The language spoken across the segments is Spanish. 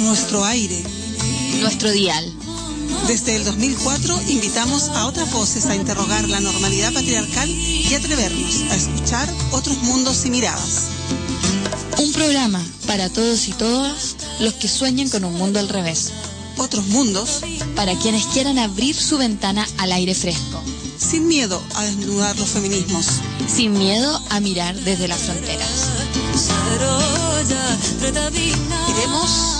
Nuestro aire. nuestro dial. Desde el 2004 invitamos a otras voces a interrogar la normalidad patriarcal y atrevernos a escuchar otros mundos y miradas. Un programa para todos y todas los que sueñen con un mundo al revés. Otros mundos Para quienes quieran abrir su ventana al aire fresco. sin miedo a desnudar los feminismos. Sin miedo a mirar desde las fronteras. Queremos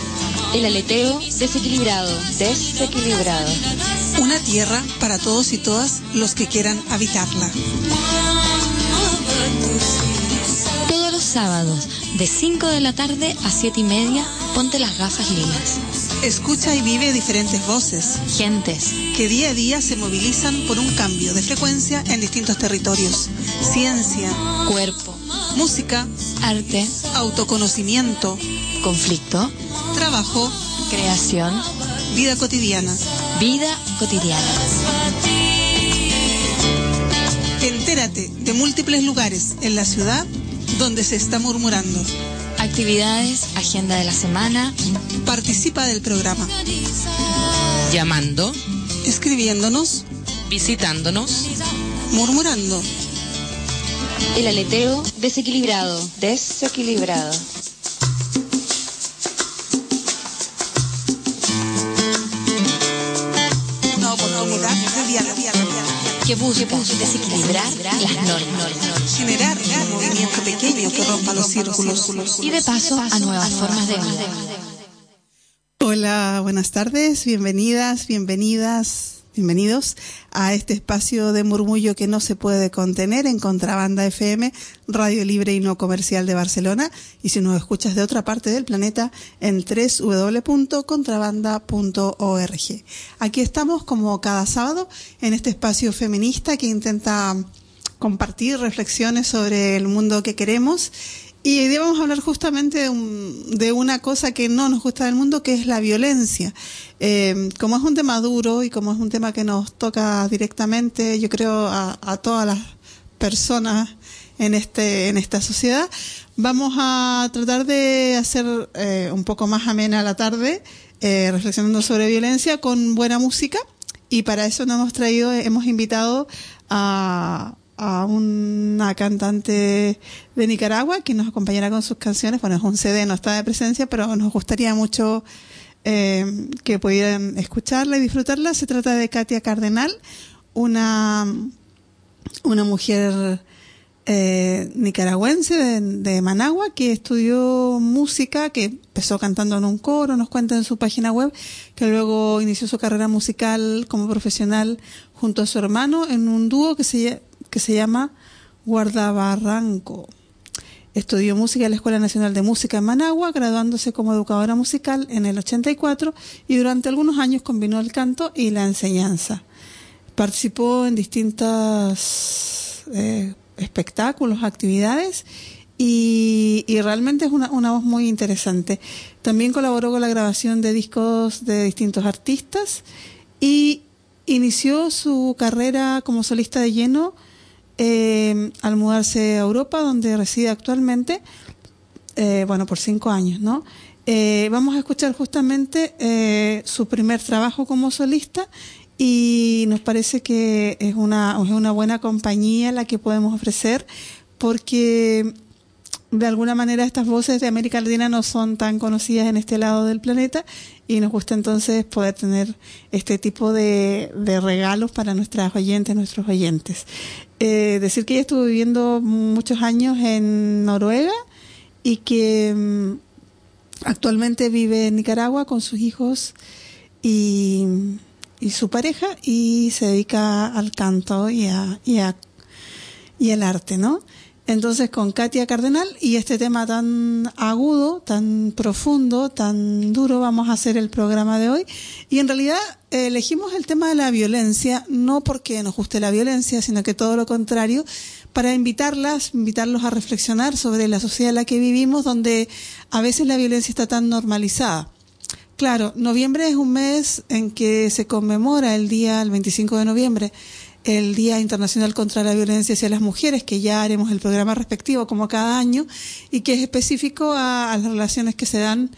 El aleteo desequilibrado, desequilibrado. una tierra para todos y todas los que quieran habitarla. Todos los sábados, de 5 de la tarde a 7 y media, ponte las gafas lilas. Escucha y vive diferentes voces. Gentes, que día a día se movilizan por un cambio de frecuencia en distintos territorios. Ciencia, cuerpo, música, arte, autoconocimiento, conflicto, trabajo, creación, vida cotidiana. vida cotidiana. Entérate de múltiples lugares en la ciudad donde se está murmurando. Actividades, agenda de la semana, Participa del programa, llamando, escribiéndonos, visitándonos, murmurando. El aleteo desequilibrado, desequilibrado. Que busca desequilibrar las normas. Generar un movimiento pequeño que rompa los círculos. Y de paso a nuevas formas de vida. Hola, buenas tardes, bienvenidas, bienvenidas, bienvenidos a este espacio de murmullo que no se puede contener en Contrabanda FM, Radio Libre y No Comercial de Barcelona. Y si nos escuchas de otra parte del planeta, en www.contrabanda.org. Aquí estamos como cada sábado en este espacio feminista que intenta compartir reflexiones sobre el mundo que queremos y hoy día vamos a hablar justamente de, un- de una cosa que no nos gusta del mundo, que es la violencia. Eh, como es un tema duro y como es un tema que nos toca directamente, yo creo, a, a todas las personas en, este, en esta sociedad, vamos a tratar de hacer eh, un poco más amena la tarde, eh, reflexionando sobre violencia con buena música. Y para eso nos hemos traído, hemos invitado a, a una cantante de Nicaragua que nos acompañará con sus canciones. Bueno, es un CD, no está de presencia, pero nos gustaría mucho eh, que pudieran escucharla y disfrutarla. Se trata de Katia Cardenal, una, una mujer eh, nicaragüense de, Managua que estudió música, que empezó cantando en un coro, nos cuenta en su página web, que luego inició su carrera musical como profesional junto a su hermano en un dúo que se, que se llama Guardabarranco. Estudió música en la Escuela Nacional de Música en Managua, graduándose como educadora musical en el 84 y durante algunos años combinó el canto y la enseñanza. Participó en distintas eh, espectáculos, actividades y, realmente es una, una, voz muy interesante. También colaboró con la grabación de discos de distintos artistas y inició su carrera como solista de lleno eh, al mudarse a Europa, donde reside actualmente, eh, bueno, por cinco años, ¿no? Eh, vamos a escuchar justamente su primer trabajo como solista y nos parece que es una, es una buena compañía la que podemos ofrecer porque de alguna manera estas voces de América Latina no son tan conocidas en este lado del planeta y nos gusta entonces poder tener este tipo de, regalos para nuestras oyentes, nuestros oyentes. Eh, decir que ella estuvo viviendo muchos años en Noruega y que mm, actualmente vive en Nicaragua con sus hijos y y su pareja y se dedica al canto y, a, y, a, y el arte, ¿no? Entonces con Katia Cardenal y este tema tan agudo, tan profundo, tan duro vamos a hacer el programa de hoy. Y en realidad elegimos el tema de la violencia no porque nos guste la violencia, sino que todo lo contrario, para invitarlas, invitarlos a reflexionar sobre la sociedad en la que vivimos, donde a veces la violencia está tan normalizada. Claro, noviembre es un mes en que se conmemora el día, el 25 de noviembre, el Día Internacional contra la Violencia hacia las Mujeres, que ya haremos el programa respectivo como cada año, y que es específico a, las relaciones que se dan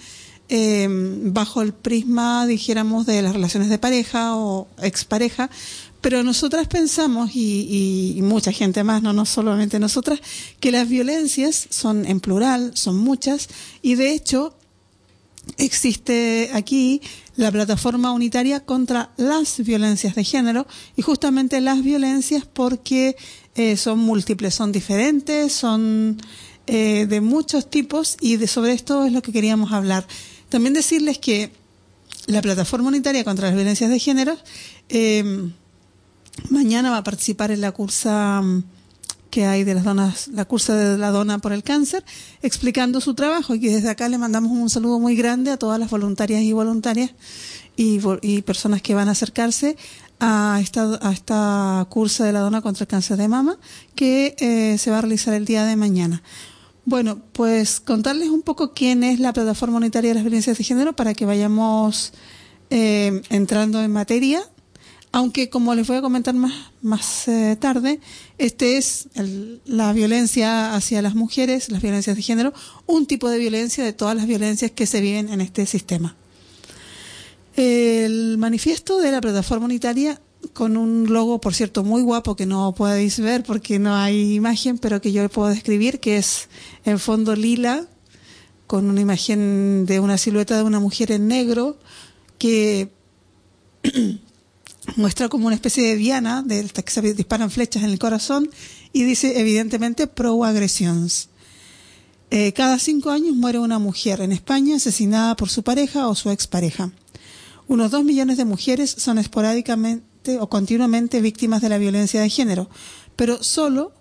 eh, bajo el prisma, dijéramos, de las relaciones de pareja o expareja. Pero nosotras pensamos, y, y mucha gente más, no, no solamente nosotras, que las violencias son en plural, son muchas, y de hecho existe aquí la plataforma unitaria contra las violencias de género y justamente las violencias porque eh, son múltiples, son diferentes, son eh, de muchos tipos y de sobre esto es lo que queríamos hablar. También decirles que la plataforma unitaria contra las violencias de género eh, mañana va a participar en la cursa que hay de las donas, la cursa de la dona por el cáncer, explicando su trabajo y desde acá le mandamos un saludo muy grande a todas las voluntarias y voluntarias y, personas que van a acercarse a esta, a esta cursa de la dona contra el cáncer de mama que eh, se va a realizar el día de mañana. Bueno, pues contarles un poco quién es la Plataforma Unitaria de las Violencias de Género para que vayamos eh, entrando en materia aunque como les voy a comentar más, más eh, tarde, este es la violencia hacia las mujeres, las violencias de género, un tipo de violencia de todas las violencias que se viven en este sistema. El manifiesto de la plataforma unitaria con un logo, por cierto, muy guapo que no podéis ver porque no hay imagen, pero que yo puedo describir, que es en fondo lila, con una imagen de una silueta de una mujer en negro, que muestra como una especie de diana, de que se disparan flechas en el corazón, y dice evidentemente pro-agresiones. Eh, cada cinco años muere una mujer en España asesinada por su pareja o su expareja. Unos dos millones de mujeres son esporádicamente o continuamente víctimas de la violencia de género, pero solo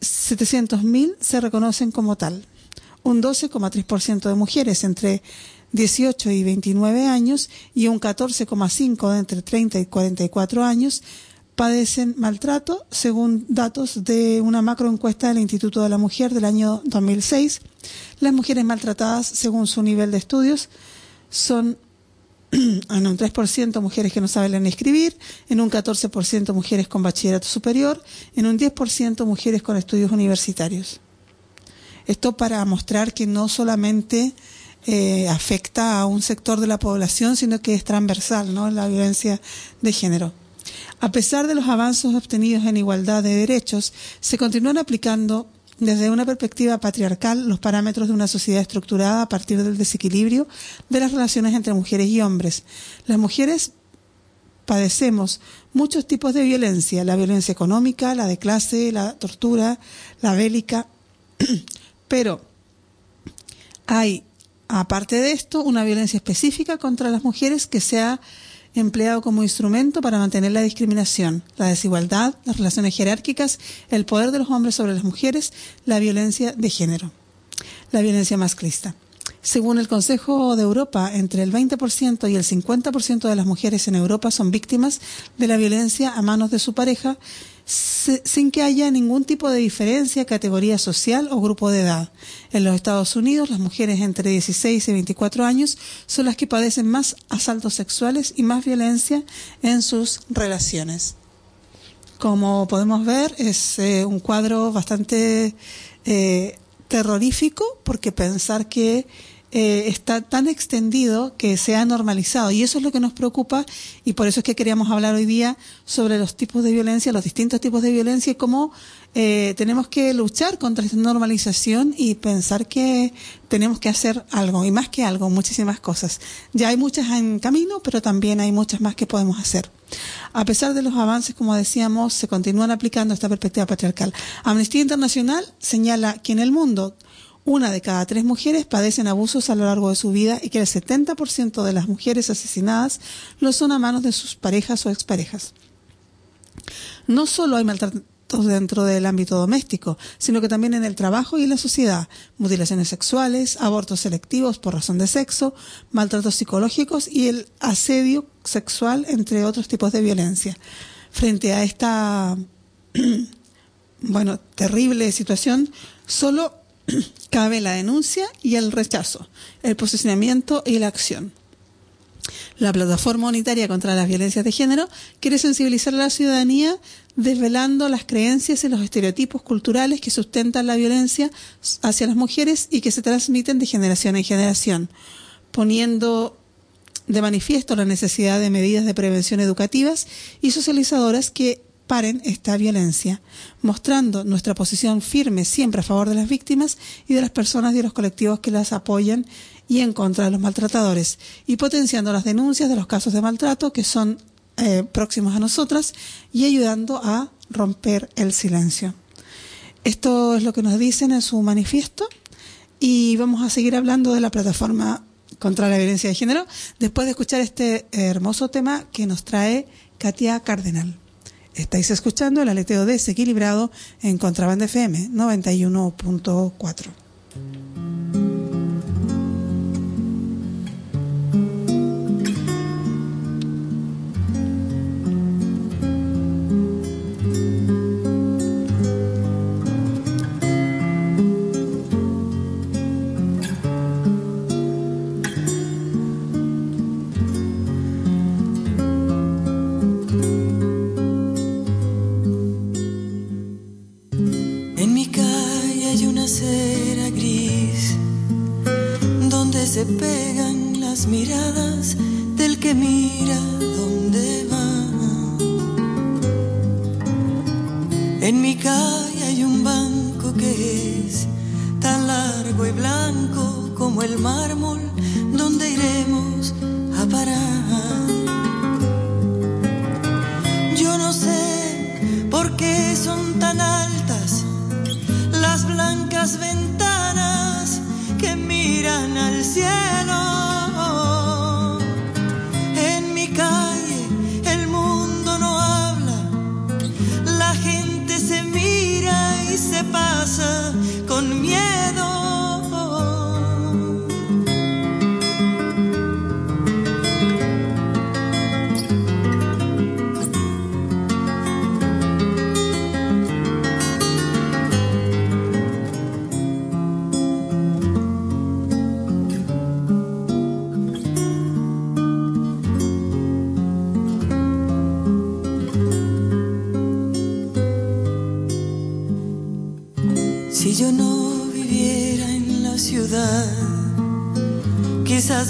700.000 se reconocen como tal. Un 12,3% de mujeres entre 18 y 29 años y un 14,5 de entre 30 y 44 años padecen maltrato, según datos de una macroencuesta del Instituto de la Mujer del año 2006. Las mujeres maltratadas, según su nivel de estudios, son en un 3% mujeres que no saben leer ni escribir, en un 14% mujeres con bachillerato superior, en un 10% mujeres con estudios universitarios. Esto para mostrar que no solamente eh, afecta a un sector de la población, sino que es transversal, ¿no? La violencia de género. A pesar de los avances obtenidos en igualdad de derechos, se continúan aplicando desde una perspectiva patriarcal los parámetros de una sociedad estructurada a partir del desequilibrio de las relaciones entre mujeres y hombres. Las mujeres padecemos muchos tipos de violencia, la violencia económica, la de clase, la tortura, la bélica, pero hay, aparte de esto, una violencia específica contra las mujeres que se ha empleado como instrumento para mantener la discriminación, la desigualdad, las relaciones jerárquicas, el poder de los hombres sobre las mujeres, la violencia de género, la violencia masclista. Según el Consejo de Europa, entre el 20% y el 50% de las mujeres en Europa son víctimas de la violencia a manos de su pareja sin que haya ningún tipo de diferencia, categoría social o grupo de edad. En los Estados Unidos, las mujeres entre 16 y 24 años son las que padecen más asaltos sexuales y más violencia en sus relaciones. Como podemos ver, es eh, un cuadro bastante eh, terrorífico porque pensar que eh, está tan extendido que se ha normalizado y eso es lo que nos preocupa y por eso es que queríamos hablar hoy día sobre los tipos de violencia, los distintos tipos de violencia y cómo eh, tenemos que luchar contra esta normalización y pensar que tenemos que hacer algo y más que algo, muchísimas cosas. Ya hay muchas en camino, pero también hay muchas más que podemos hacer. A pesar de los avances, como decíamos, se continúan aplicando esta perspectiva patriarcal. Amnistía Internacional señala que en el mundo una de cada tres mujeres padecen abusos a lo largo de su vida y que el 70% de las mujeres asesinadas lo son a manos de sus parejas o exparejas. No solo hay maltratos dentro del ámbito doméstico, sino que también en el trabajo y en la sociedad, mutilaciones sexuales, abortos selectivos por razón de sexo, maltratos psicológicos y el asedio sexual, entre otros tipos de violencia. Frente a esta, bueno, terrible situación, solo cabe la denuncia y el rechazo, el posicionamiento y la acción. La Plataforma Unitaria contra las Violencias de Género quiere sensibilizar a la ciudadanía desvelando las creencias y los estereotipos culturales que sustentan la violencia hacia las mujeres y que se transmiten de generación en generación, poniendo de manifiesto la necesidad de medidas de prevención educativas y socializadoras que paren esta violencia, mostrando nuestra posición firme siempre a favor de las víctimas y de las personas y de los colectivos que las apoyan y en contra de los maltratadores, y potenciando las denuncias de los casos de maltrato que son eh, próximos a nosotras y ayudando a romper el silencio. Esto es lo que nos dicen en su manifiesto y vamos a seguir hablando de la plataforma contra la violencia de género después de escuchar este hermoso tema que nos trae Katia Cardenal. Estáis escuchando el aleteo desequilibrado en Contraband FM 91.4.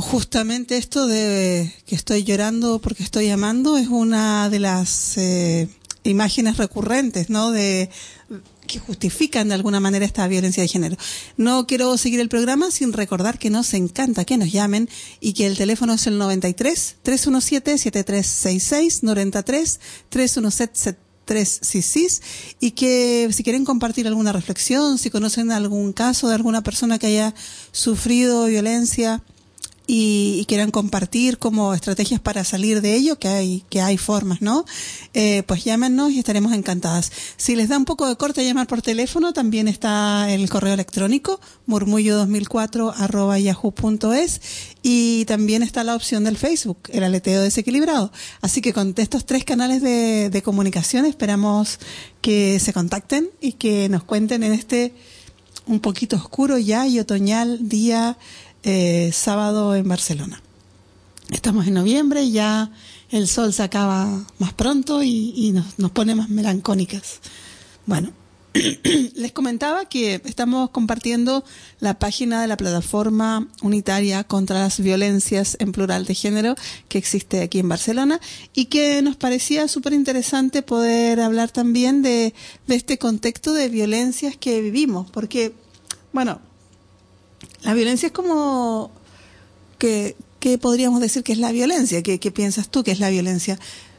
Justamente esto de que estoy llorando porque estoy amando es una de las eh, imágenes recurrentes, ¿no? De que justifican de alguna manera esta violencia de género. No quiero seguir el programa sin recordar que nos encanta que nos llamen y que el teléfono es el 93 317 7366 93 317 366 y que si quieren compartir alguna reflexión, si conocen algún caso de alguna persona que haya sufrido violencia, y, quieran compartir como estrategias para salir de ello, que hay, que hay formas, ¿no? Eh, pues llámenos y estaremos encantadas. Si les da un poco de corte llamar por teléfono, también está el correo electrónico, murmullo2004 arroba yahoo.es y también está la opción del Facebook, el aleteo desequilibrado. Así que con estos tres canales de, de comunicación esperamos que se contacten y que nos cuenten en este un poquito oscuro ya y otoñal día eh, sábado en Barcelona. Estamos en noviembre, ya el sol se acaba más pronto y, nos, nos, pone más melancónicas. Bueno, les comentaba que estamos compartiendo la página de la plataforma unitaria contra las violencias en plural de género que existe aquí en Barcelona y que nos parecía súper interesante poder hablar también de este contexto de violencias que vivimos, porque, bueno, la violencia es como que, ¿qué podríamos decir que es la violencia? ¿Qué, piensas tú que es la violencia?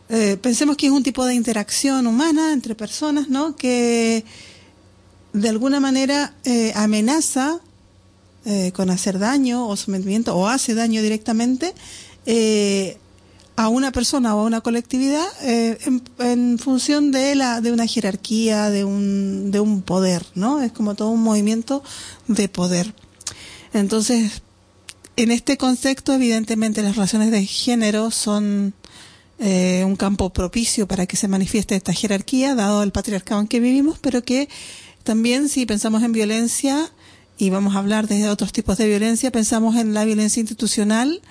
Eh, pensemos que es un tipo de interacción humana entre personas, ¿no? Que de alguna manera eh, amenaza eh, con hacer daño o sometimiento o hace daño directamente a una persona o a una colectividad en, en, función de la de una jerarquía, de un, de un poder, ¿no? Es como todo un movimiento de poder. Entonces, en este concepto, evidentemente, las relaciones de género son eh, un campo propicio para que se manifieste esta jerarquía, dado el patriarcado en que vivimos, pero que también si pensamos en violencia, y vamos a hablar de otros tipos de violencia, pensamos en la violencia institucional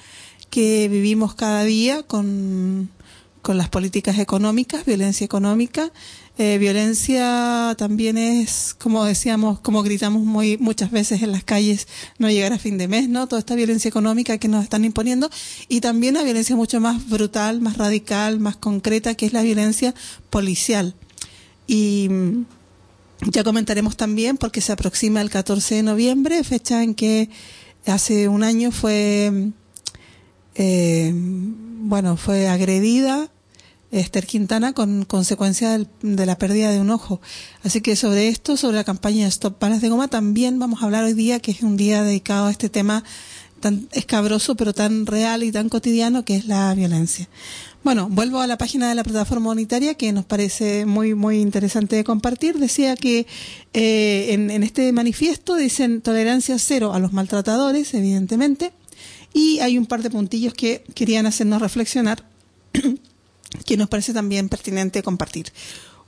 que vivimos cada día con, con las políticas económicas, violencia económica, eh, violencia también es, como decíamos, como gritamos muy, muchas veces en las calles, no llegar a fin de mes, ¿no? Toda esta violencia económica que nos están imponiendo y también la violencia mucho más brutal, más radical, más concreta, que es la violencia policial. Y mm, ya comentaremos también, porque se aproxima el 14 de noviembre, fecha en que hace un año fue, mm, eh, bueno, fue agredida Esther Quintana con consecuencia de la pérdida de un ojo. Así que sobre esto, sobre la campaña Stop Palas de Goma, también vamos a hablar hoy día, que es un día dedicado a este tema tan escabroso, pero tan real y tan cotidiano, que es la violencia. Bueno, vuelvo a la página de la plataforma unitaria, que nos parece muy, muy interesante de compartir. Decía que eh, en, en este manifiesto dicen tolerancia cero a los maltratadores, evidentemente, y hay un par de puntillos que querían hacernos reflexionar que nos parece también pertinente compartir.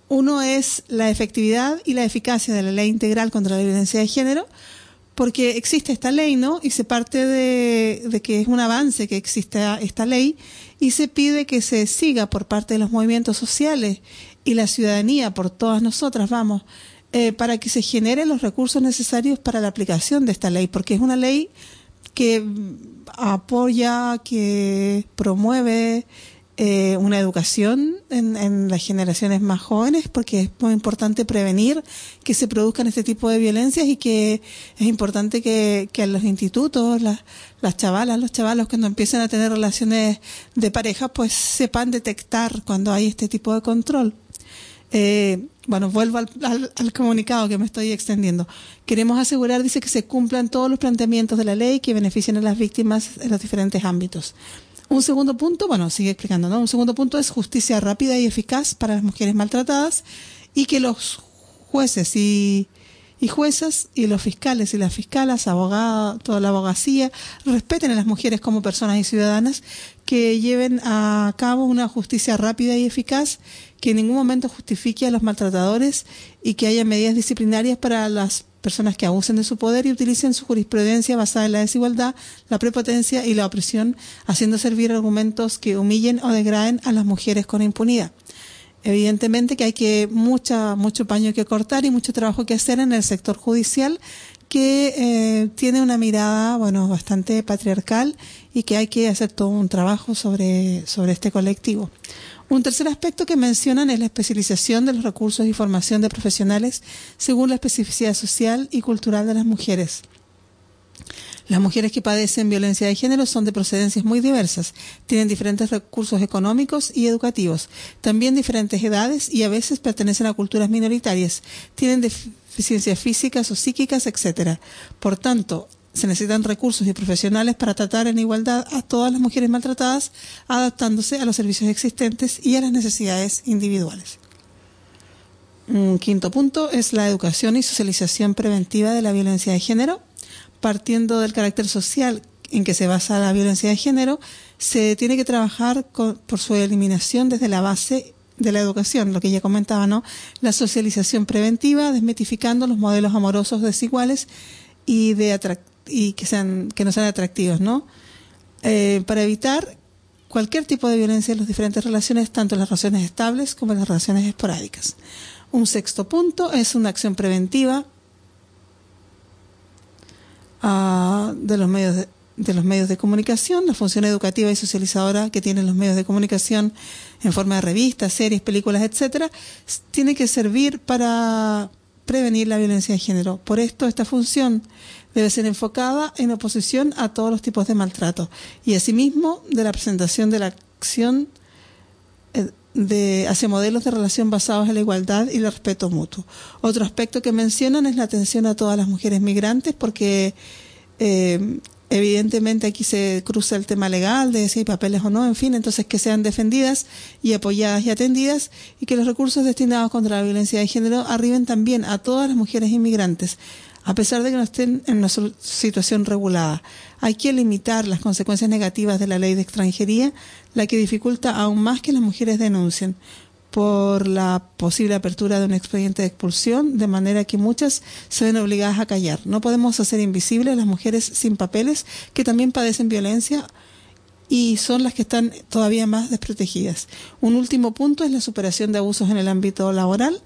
Uno es la efectividad y la eficacia de la ley integral contra la violencia de género, porque existe esta ley, ¿no? Y se parte de, que es un avance que existe esta ley y se pide que se siga por parte de los movimientos sociales y la ciudadanía, por todas nosotras, vamos, eh, para que se generen los recursos necesarios para la aplicación de esta ley, porque es una ley que apoya, que promueve, eh, una educación en, en, las generaciones más jóvenes, porque es muy importante prevenir que se produzcan este tipo de violencias y que es importante que, que los institutos, las, las chavalas, los chavalos cuando empiecen a tener relaciones de pareja, pues sepan detectar cuando hay este tipo de control. Eh, bueno, vuelvo al, al, al, comunicado que me estoy extendiendo. Queremos asegurar, dice, que se cumplan todos los planteamientos de la ley que beneficien a las víctimas en los diferentes ámbitos. Un segundo punto, bueno, sigue explicando, ¿no? Un segundo punto es justicia rápida y eficaz para las mujeres maltratadas y que los jueces y, y juezas y los fiscales y las fiscalas, abogados, toda la abogacía, respeten a las mujeres como personas y ciudadanas, que lleven a cabo una justicia rápida y eficaz, que en ningún momento justifique a los maltratadores y que haya medidas disciplinarias para las personas que abusen de su poder y utilicen su jurisprudencia basada en la desigualdad, la prepotencia y la opresión, haciendo servir argumentos que humillen o degraden a las mujeres con impunidad. Evidentemente que hay que mucha, mucho paño que cortar y mucho trabajo que hacer en el sector judicial, que eh, tiene una mirada, bueno, bastante patriarcal y que hay que hacer todo un trabajo sobre, sobre este colectivo. Un tercer aspecto que mencionan es la especialización de los recursos y formación de profesionales según la especificidad social y cultural de las mujeres. Las mujeres que padecen violencia de género son de procedencias muy diversas, tienen diferentes recursos económicos y educativos, también diferentes edades y a veces pertenecen a culturas minoritarias, tienen deficiencias físicas o psíquicas, etc. Por tanto, se necesitan recursos y profesionales para tratar en igualdad a todas las mujeres maltratadas, adaptándose a los servicios existentes y a las necesidades individuales. Un quinto punto es la educación y socialización preventiva de la violencia de género. Partiendo del carácter social en que se basa la violencia de género, se tiene que trabajar por su eliminación desde la base de la educación, lo que ya comentaba, ¿no? La socialización preventiva, desmitificando los modelos amorosos desiguales y de y que, sean, que no sean atractivos, ¿no? Eh, para evitar cualquier tipo de violencia en las diferentes relaciones, tanto en las relaciones estables como en las relaciones esporádicas. Un sexto punto es una acción preventiva uh, de los medios de, de los medios de comunicación, la función educativa y socializadora que tienen los medios de comunicación en forma de revistas, series, películas, etcétera, tiene que servir para prevenir la violencia de género. Por esto, esta función debe ser enfocada en oposición a todos los tipos de maltrato y asimismo de la presentación de la acción eh, de, hacia modelos de relación basados en la igualdad y el respeto mutuo. Otro aspecto que mencionan es la atención a todas las mujeres migrantes porque eh, evidentemente aquí se cruza el tema legal de si hay papeles o no, en fin, entonces que sean defendidas y apoyadas y atendidas y que los recursos destinados contra la violencia de género arriben también a todas las mujeres inmigrantes, a pesar de que no estén en una situación regulada. Hay que limitar las consecuencias negativas de la ley de extranjería, la que dificulta aún más que las mujeres denuncien por la posible apertura de un expediente de expulsión, de manera que muchas se ven obligadas a callar. No podemos hacer invisibles a las mujeres sin papeles que también padecen violencia y son las que están todavía más desprotegidas. Un último punto es la superación de abusos en el ámbito laboral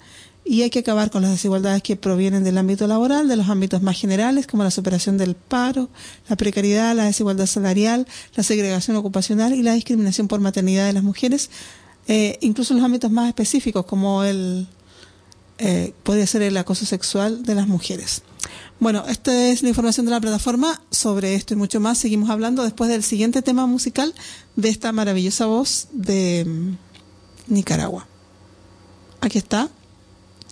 y hay que acabar con las desigualdades que provienen del ámbito laboral, de los ámbitos más generales, como la superación del paro, la precariedad, la desigualdad salarial, la segregación ocupacional y la discriminación por maternidad de las mujeres, eh, incluso en los ámbitos más específicos, como el eh, podría ser el acoso sexual de las mujeres. Bueno, esta es la información de la plataforma. Sobre esto y mucho más seguimos hablando después del siguiente tema musical de esta maravillosa voz de mm, Nicaragua. Aquí está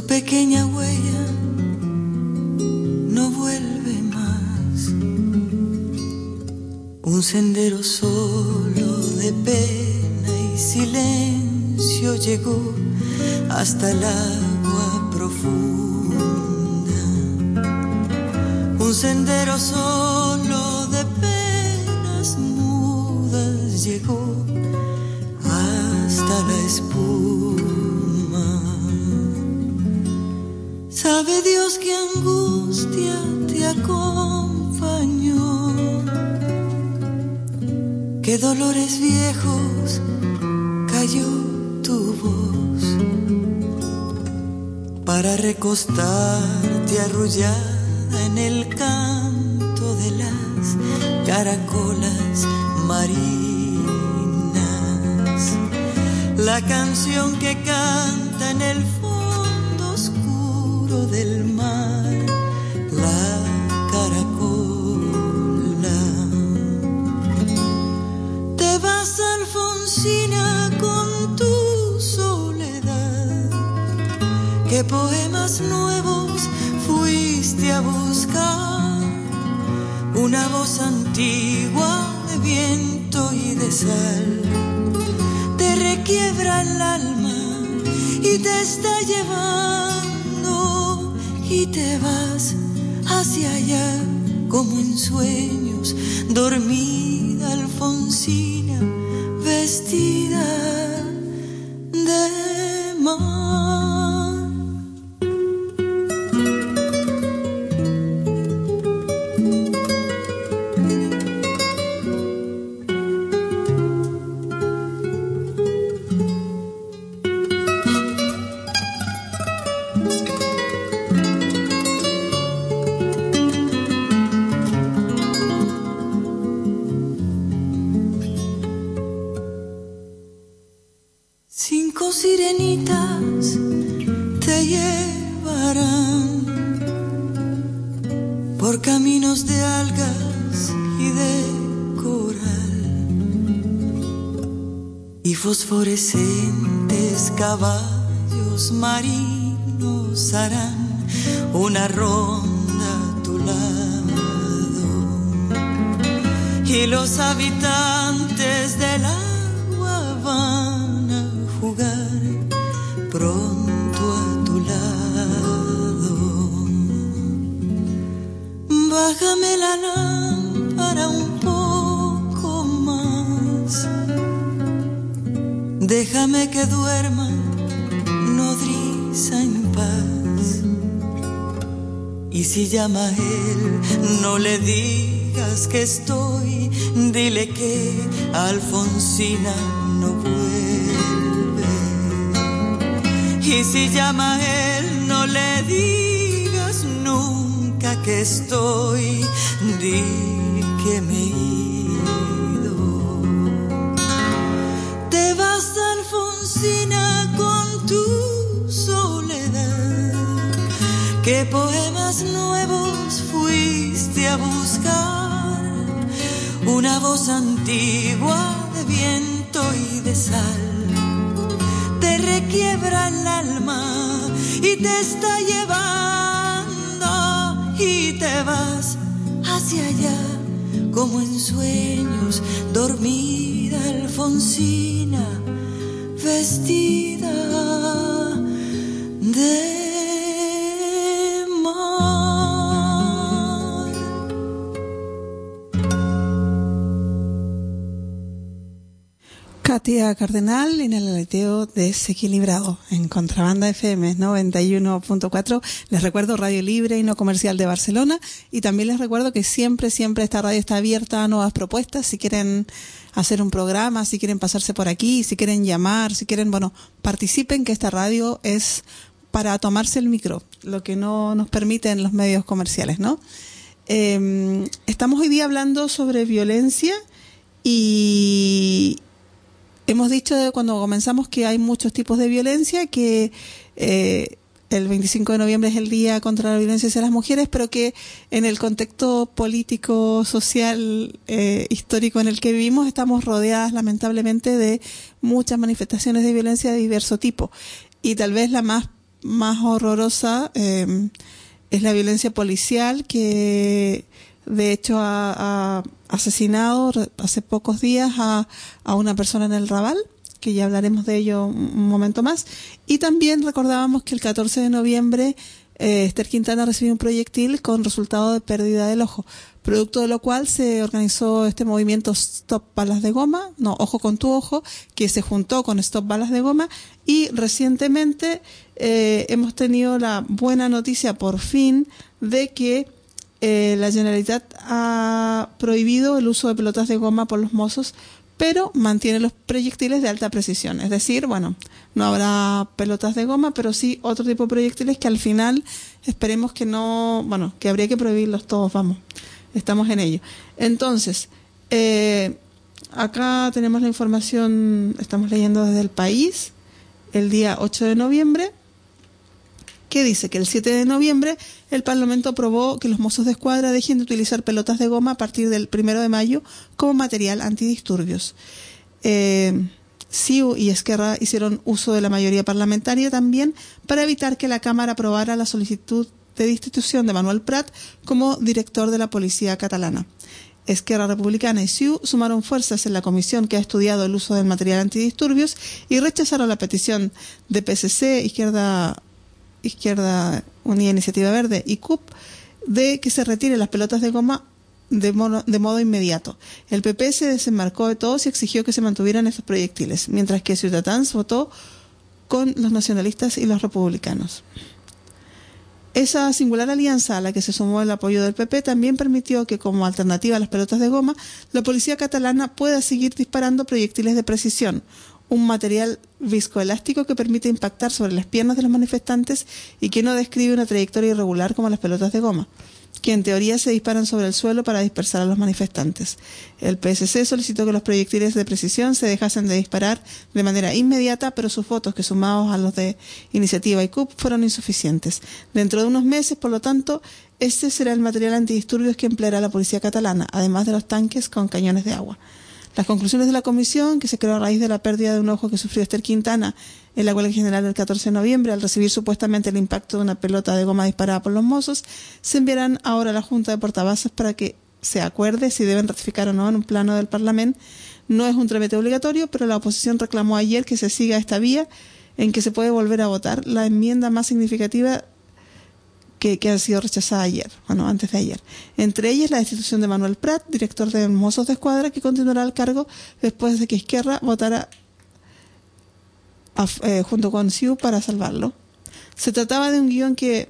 pequeña huella no vuelve más. Un sendero solo de pena y silencio llegó hasta el agua profunda. Un sendero solo que dolores viejos cayó tu voz para recostarte arrullada en el canto de las caracolas marinas. La canción que canta en el del ¿Qué poemas nuevos fuiste a buscar? Una voz antigua de viento y de sal te requiebra el alma y te está llevando y te vas hacia allá como en sueños, dormida Alfonsina, vestida de mar. Fosforescentes caballos marinos harán una ronda a tu lado. Y los habitantes llama él, no le digas que estoy, dile que Alfonsina no vuelve. Y si llama él, no le digas nunca que estoy, di que me he ido. Te vas, Alfonsina, con tu soledad. ¿Qué nuevos fuiste a buscar? Una voz antigua de viento y de sal te requiebra el alma y te está llevando y te vas hacia allá como en sueños, dormida Alfonsina, vestida Cardenal en el aleteo desequilibrado en Contrabanda FM 91.4. Les recuerdo Radio Libre y No Comercial de Barcelona y también les recuerdo que siempre, siempre esta radio está abierta a nuevas propuestas. Si quieren hacer un programa, si quieren pasarse por aquí, si quieren llamar, si quieren, bueno, participen que esta radio es para tomarse el micro, lo que no nos permiten los medios comerciales, ¿no? Eh, estamos hoy día hablando sobre violencia y hemos dicho cuando comenzamos que hay muchos tipos de violencia, que eh, el 25 de noviembre es el Día contra la Violencia hacia las Mujeres, pero que en el contexto político, social, eh, histórico en el que vivimos estamos rodeadas lamentablemente de muchas manifestaciones de violencia de diverso tipo. Y tal vez la más, más horrorosa eh, es la violencia policial que de hecho ha, asesinado hace pocos días a, a, una persona en el Raval, que ya hablaremos de ello un momento más. Y también recordábamos que el 14 de noviembre eh, Esther Quintana recibió un proyectil con resultado de pérdida del ojo, producto de lo cual se organizó este movimiento Stop Balas de Goma, no, Ojo con tu Ojo, que se juntó con Stop Balas de Goma y recientemente eh, hemos tenido la buena noticia por fin de que eh, la Generalitat ha prohibido el uso de pelotas de goma por los mozos, pero mantiene los proyectiles de alta precisión. Es decir, bueno, no habrá pelotas de goma, pero sí otro tipo de proyectiles que al final esperemos que no, bueno, que habría que prohibirlos todos, vamos, estamos en ello. Entonces, eh, acá tenemos la información, estamos leyendo desde el país, el día 8 de noviembre que dice que el 7 de noviembre el Parlamento aprobó que los mozos de escuadra dejen de utilizar pelotas de goma a partir del 1 de mayo como material antidisturbios. Eh, CIU y Esquerra hicieron uso de la mayoría parlamentaria también para evitar que la Cámara aprobara la solicitud de destitución de Manuel Prat como director de la Policía Catalana. Esquerra Republicana y SIU sumaron fuerzas en la comisión que ha estudiado el uso del material antidisturbios y rechazaron la petición de PSC, Izquierda, Izquierda Unida Iniciativa Verde y CUP de que se retiren las pelotas de goma de, de, modo inmediato. El PP se desembarcó de todos y exigió que se mantuvieran estos proyectiles, mientras que Ciudadanos votó con los nacionalistas y los republicanos. Esa singular alianza a la que se sumó el apoyo del PP también permitió que, como alternativa a las pelotas de goma, la policía catalana pueda seguir disparando proyectiles de precisión, un material viscoelástico que permite impactar sobre las piernas de los manifestantes y que no describe una trayectoria irregular como las pelotas de goma que en teoría se disparan sobre el suelo para dispersar a los manifestantes. El PSC solicitó que los proyectiles de precisión se dejasen de disparar de manera inmediata, pero sus votos, que sumados a los de Iniciativa y CUP, fueron insuficientes. Dentro de unos meses, por lo tanto, este será el material antidisturbios que empleará la policía catalana, además de los tanques con cañones de agua. Las conclusiones de la comisión, que se creó a raíz de la pérdida de un ojo que sufrió Esther Quintana en la huelga general del 14 de noviembre, al recibir supuestamente el impacto de una pelota de goma disparada por los mozos, se enviarán ahora a la Junta de Portavasos para que se acuerde si deben ratificar o no en un plano del Parlamento. No es un trámite obligatorio, pero la oposición reclamó ayer que se siga esta vía en que se puede volver a votar la enmienda más significativa que, han sido rechazadas ayer, bueno, antes de ayer. Entre ellas la destitución de Manuel Prat, director de Mozos de Escuadra, que continuará al cargo después de que Izquierda votara eh, junto con Siu para salvarlo. Se trataba de un guion que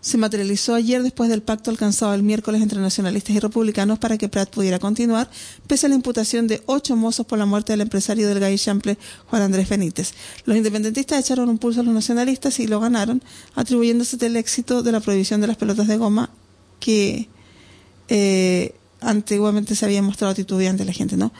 se materializó ayer después del pacto alcanzado el miércoles entre nacionalistas y republicanos para que Pratt pudiera continuar, pese a la imputación de ocho mozos por la muerte del empresario del Gay Chample, Juan Andrés Benítez. Los independentistas echaron un pulso a los nacionalistas y lo ganaron, atribuyéndose el éxito de la prohibición de las pelotas de goma que eh, antiguamente se había mostrado titubeante la gente, ¿no?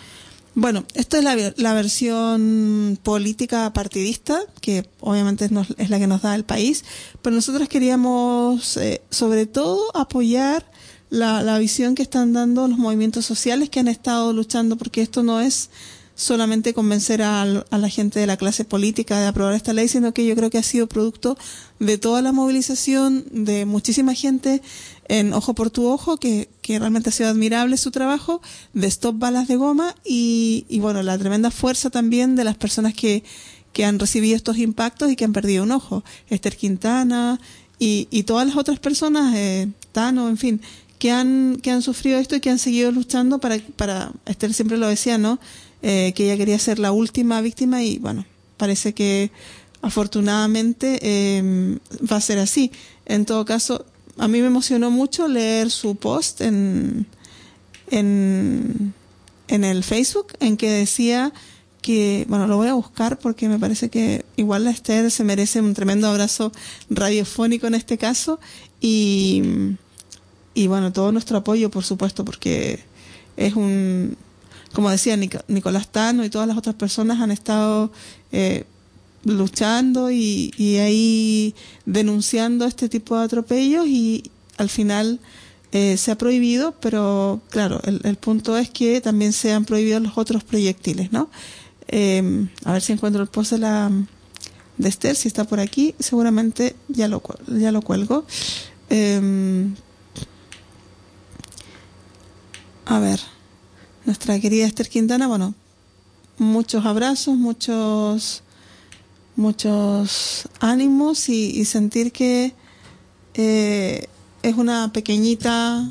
Bueno, esta es la, la, versión política partidista, que obviamente es, la que nos da el país, pero nosotros queríamos eh, sobre todo apoyar la, visión que están dando los movimientos sociales que han estado luchando, porque esto no es solamente convencer a, la gente de la clase política de aprobar esta ley, sino que yo creo que ha sido producto de toda la movilización de muchísima gente en Ojo por tu Ojo, que, que realmente ha sido admirable su trabajo, de Stop Balas de Goma y, y bueno, la tremenda fuerza también de las personas que, que han recibido estos impactos y que han perdido un ojo. Esther Quintana y, y todas las otras personas, eh, Tano, en fin, que han, que han sufrido esto y que han seguido luchando para, para Esther siempre lo decía, ¿no? Eh, que ella quería ser la última víctima y bueno, parece que afortunadamente eh, va a ser así. En todo caso, a mí me emocionó mucho leer su post en, en, en el Facebook en que decía que, bueno, lo voy a buscar porque me parece que igual la Esther se merece un tremendo abrazo radiofónico en este caso y, y bueno, todo nuestro apoyo, por supuesto, porque es un, como decía Nicolás Tano y todas las otras personas han estado eh, luchando y, y, ahí denunciando este tipo de atropellos y al final eh, se ha prohibido, pero claro, el, punto es que también se han prohibido los otros proyectiles, ¿no? Eh, a ver si encuentro el post de la de Esther, si está por aquí, seguramente ya lo, ya lo cuelgo. Eh, a ver, nuestra querida Esther Quintana, bueno, muchos abrazos, muchos muchos ánimos y, y sentir que eh, es una pequeñita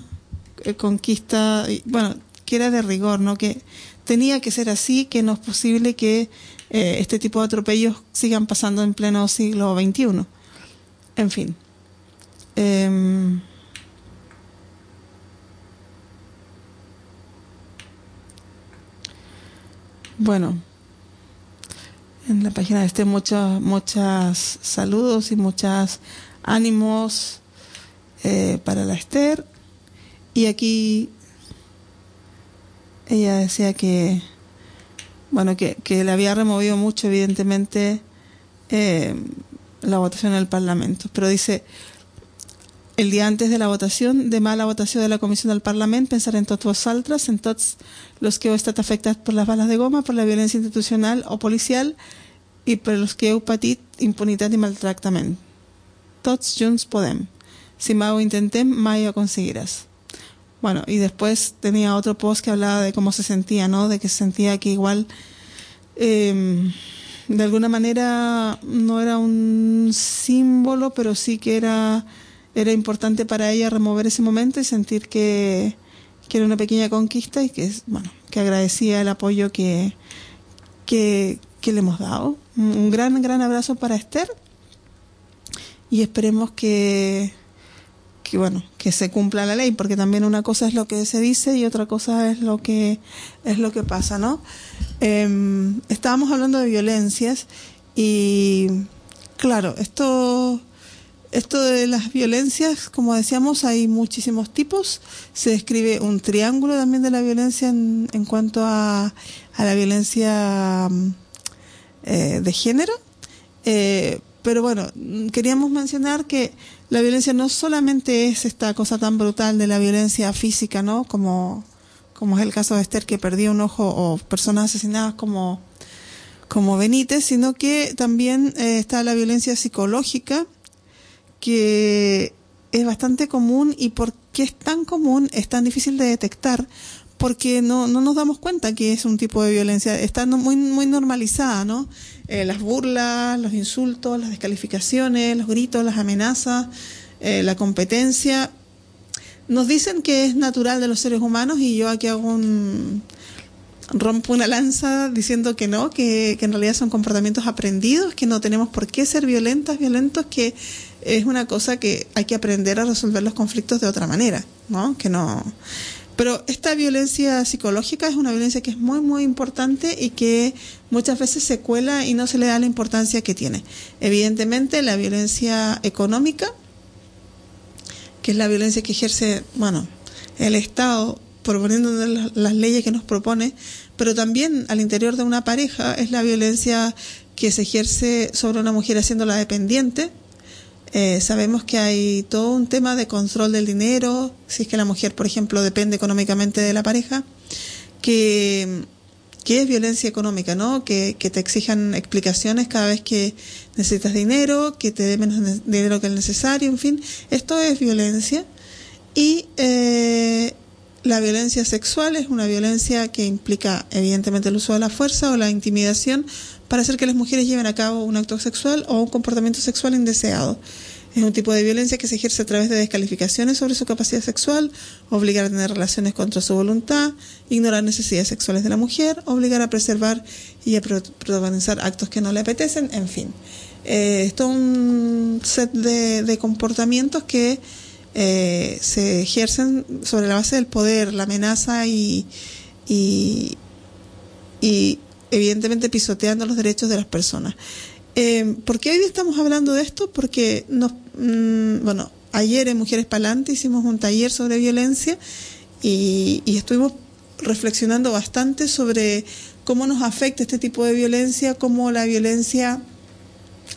eh, conquista, bueno, que era de rigor, ¿no? Que tenía que ser así, que no es posible que eh, este tipo de atropellos sigan pasando en pleno siglo XXI. En fin. Eh, bueno, en la página de este muchos muchas saludos y muchos ánimos eh, para la Esther. Y aquí ella decía que bueno que, que le había removido mucho evidentemente eh, la votación en el Parlamento. Pero dice el día antes de la votación, demà la votació de la Comissió del Parlament, pensar en tots vosaltres, en tots los que heu estat afectats per les bales de goma, per la violència institucional o policial i per los que heu patit impunitat i maltractament. Tots junts podem. Si mai ho intentem, mai ho aconseguiràs. bueno, y después tenía otro post que hablaba de cómo se sentía, ¿no? De que se sentía que igual, eh, de alguna manera, no era un símbolo, pero sí que era, era importante para ella remover ese momento y sentir que, que era una pequeña conquista y que, bueno, que agradecía el apoyo que, que, le hemos dado. Un gran, gran abrazo para Esther y esperemos que, que bueno que se cumpla la ley porque también una cosa es lo que se dice y otra cosa es lo que es lo que pasa no eh, estábamos hablando de violencias y claro esto esto de las violencias como decíamos hay muchísimos tipos se describe un triángulo también de la violencia en, en cuanto a, a la violencia eh, de género eh, pero bueno, queríamos mencionar que la violencia no solamente es esta cosa tan brutal de la violencia física, ¿no? Como, como es el caso de Esther que perdió un ojo o personas asesinadas como, como Benítez, sino que también eh, está la violencia psicológica que es bastante común y por qué es tan común, es tan difícil de detectar, porque no, no nos damos cuenta que es un tipo de violencia, está muy, muy normalizada, ¿no? Eh, las burlas, los insultos, las descalificaciones, los gritos, las amenazas, eh, la competencia. Nos dicen que es natural de los seres humanos y yo aquí hago un rompo una lanza diciendo que no, que, que en realidad son comportamientos aprendidos, que no tenemos por qué ser violentas, violentos, que es una cosa que hay que aprender a resolver los conflictos de otra manera, ¿no? Que no pero esta violencia psicológica es una violencia que es muy, muy importante y que muchas veces se cuela y no se le da la importancia que tiene. Evidentemente, la violencia económica, que es la violencia que ejerce, bueno, el Estado proponiendo las leyes que nos propone, pero también al interior de una pareja es la violencia que se ejerce sobre una mujer haciéndola dependiente, eh, sabemos que hay todo un tema de control del dinero, si es que la mujer, por ejemplo, depende económicamente de la pareja, que, es violencia económica, ¿no? Que, que, te exijan explicaciones cada vez que necesitas dinero, que te dé menos dinero que el necesario, en fin, esto es violencia. Y eh, la violencia sexual es una violencia que implica evidentemente el uso de la fuerza o la intimidación para hacer que las mujeres lleven a cabo un acto sexual o un comportamiento sexual indeseado. Es un tipo de violencia que se ejerce a través de descalificaciones sobre su capacidad sexual, obligar a tener relaciones contra su voluntad, ignorar necesidades sexuales de la mujer, obligar a preservar y a protagonizar actos que no le apetecen, en fin. Eh, es todo un set de, de comportamientos que eh, se ejercen sobre la base del poder, la amenaza y, y, y evidentemente pisoteando los derechos de las personas. Eh, ¿Por qué hoy estamos hablando de esto? Porque nos, mmm, bueno, ayer en Mujeres Palante hicimos un taller sobre violencia y, estuvimos reflexionando bastante sobre cómo nos afecta este tipo de violencia, cómo la violencia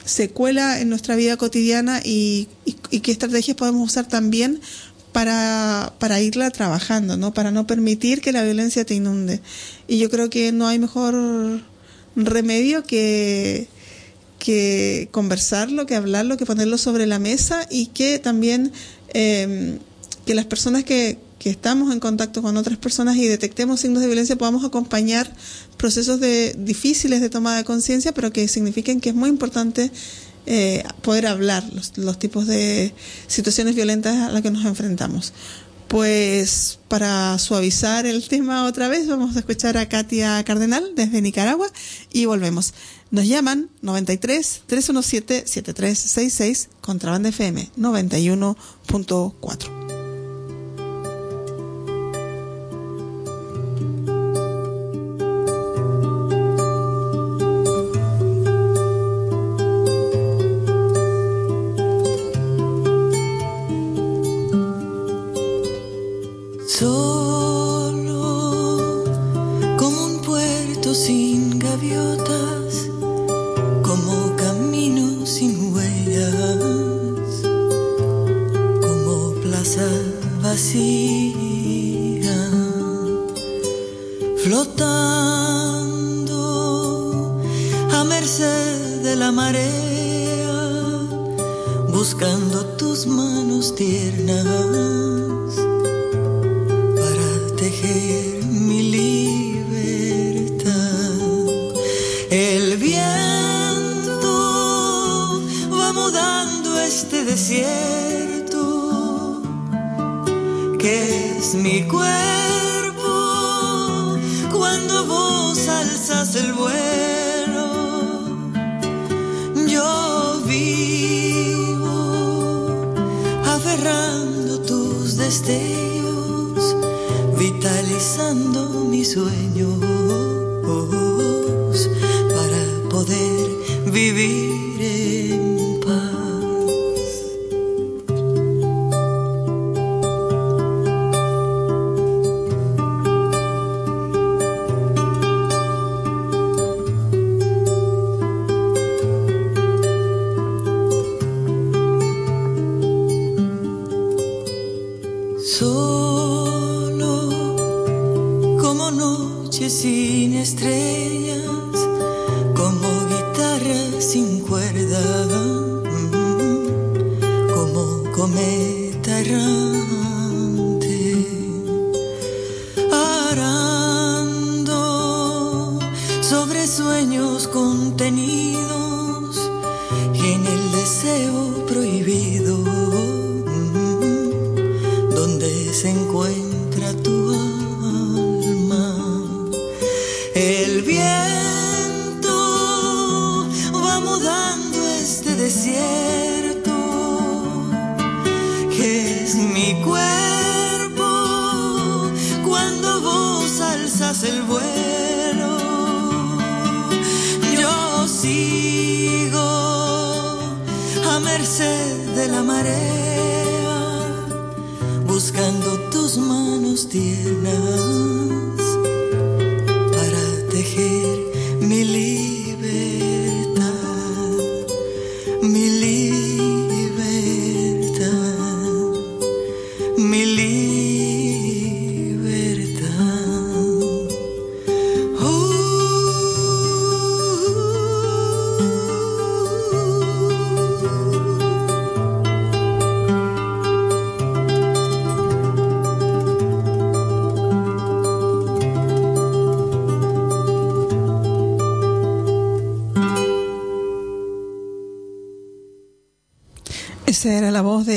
se cuela en nuestra vida cotidiana y, qué estrategias podemos usar también para, para irla trabajando, ¿no? Para no permitir que la violencia te inunde. Y yo creo que no hay mejor remedio que, que conversarlo, que hablarlo, que ponerlo sobre la mesa y que también eh, que las personas que, que estamos en contacto con otras personas y detectemos signos de violencia podamos acompañar procesos de difíciles de toma de conciencia, pero que signifiquen que es muy importante eh, poder hablar los, los tipos de situaciones violentas a las que nos enfrentamos. Pues para suavizar el tema otra vez, vamos a escuchar a Katia Cardenal desde Nicaragua y volvemos. Nos llaman 93 317 7366 Contrabanda FM 91.4.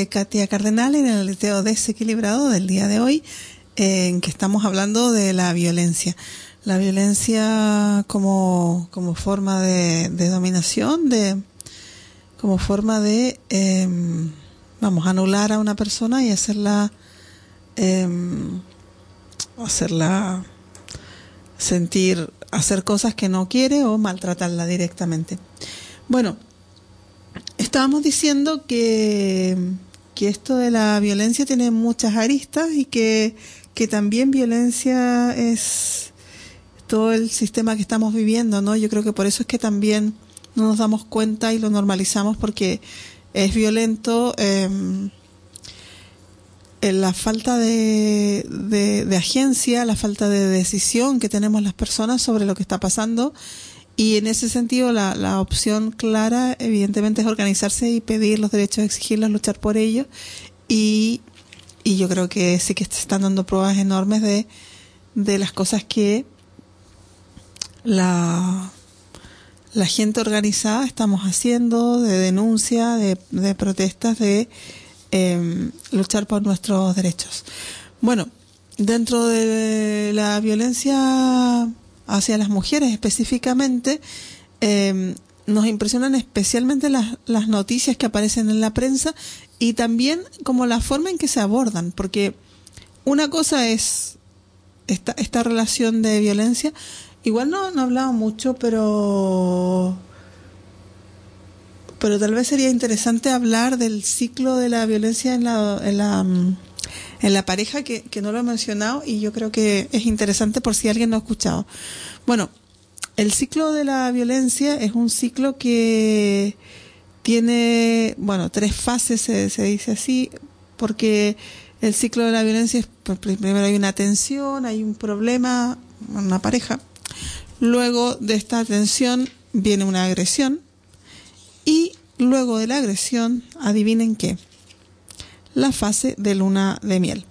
Katia Cardenal en el aleteo desequilibrado del día de hoy, en que estamos hablando de la violencia. La violencia como, como forma de, dominación, de, como forma de, eh, vamos, anular a una persona y hacerla, eh, hacerla sentir, hacer cosas que no quiere o maltratarla directamente. Bueno, estábamos diciendo que, que esto de la violencia tiene muchas aristas y que, que también violencia es todo el sistema que estamos viviendo, ¿no? Yo creo que por eso es que también no nos damos cuenta y lo normalizamos porque es violento en la falta de, de agencia, la falta de decisión que tenemos las personas sobre lo que está pasando y en ese sentido, la, la opción clara, evidentemente, es organizarse y pedir los derechos, exigirlos, luchar por ellos. Y, y yo creo que sí que se están dando pruebas enormes de, de las cosas que la, la gente organizada estamos haciendo, de denuncia, de, protestas, de eh, luchar por nuestros derechos. Bueno, dentro de la violencia hacia las mujeres específicamente, eh, nos impresionan especialmente las, las noticias que aparecen en la prensa y también como la forma en que se abordan, porque una cosa es esta, esta relación de violencia, igual no, no hablaba mucho, pero pero tal vez sería interesante hablar del ciclo de la violencia en la, en la, en la pareja, que, que no lo he mencionado y yo creo que es interesante por si alguien no ha escuchado. Bueno, el ciclo de la violencia es un ciclo que tiene, bueno, tres fases, se, se dice así, porque el ciclo de la violencia es, pues, primero hay una tensión, hay un problema, una pareja, luego de esta tensión viene una agresión, y luego de la agresión, adivinen qué, la fase de luna de miel.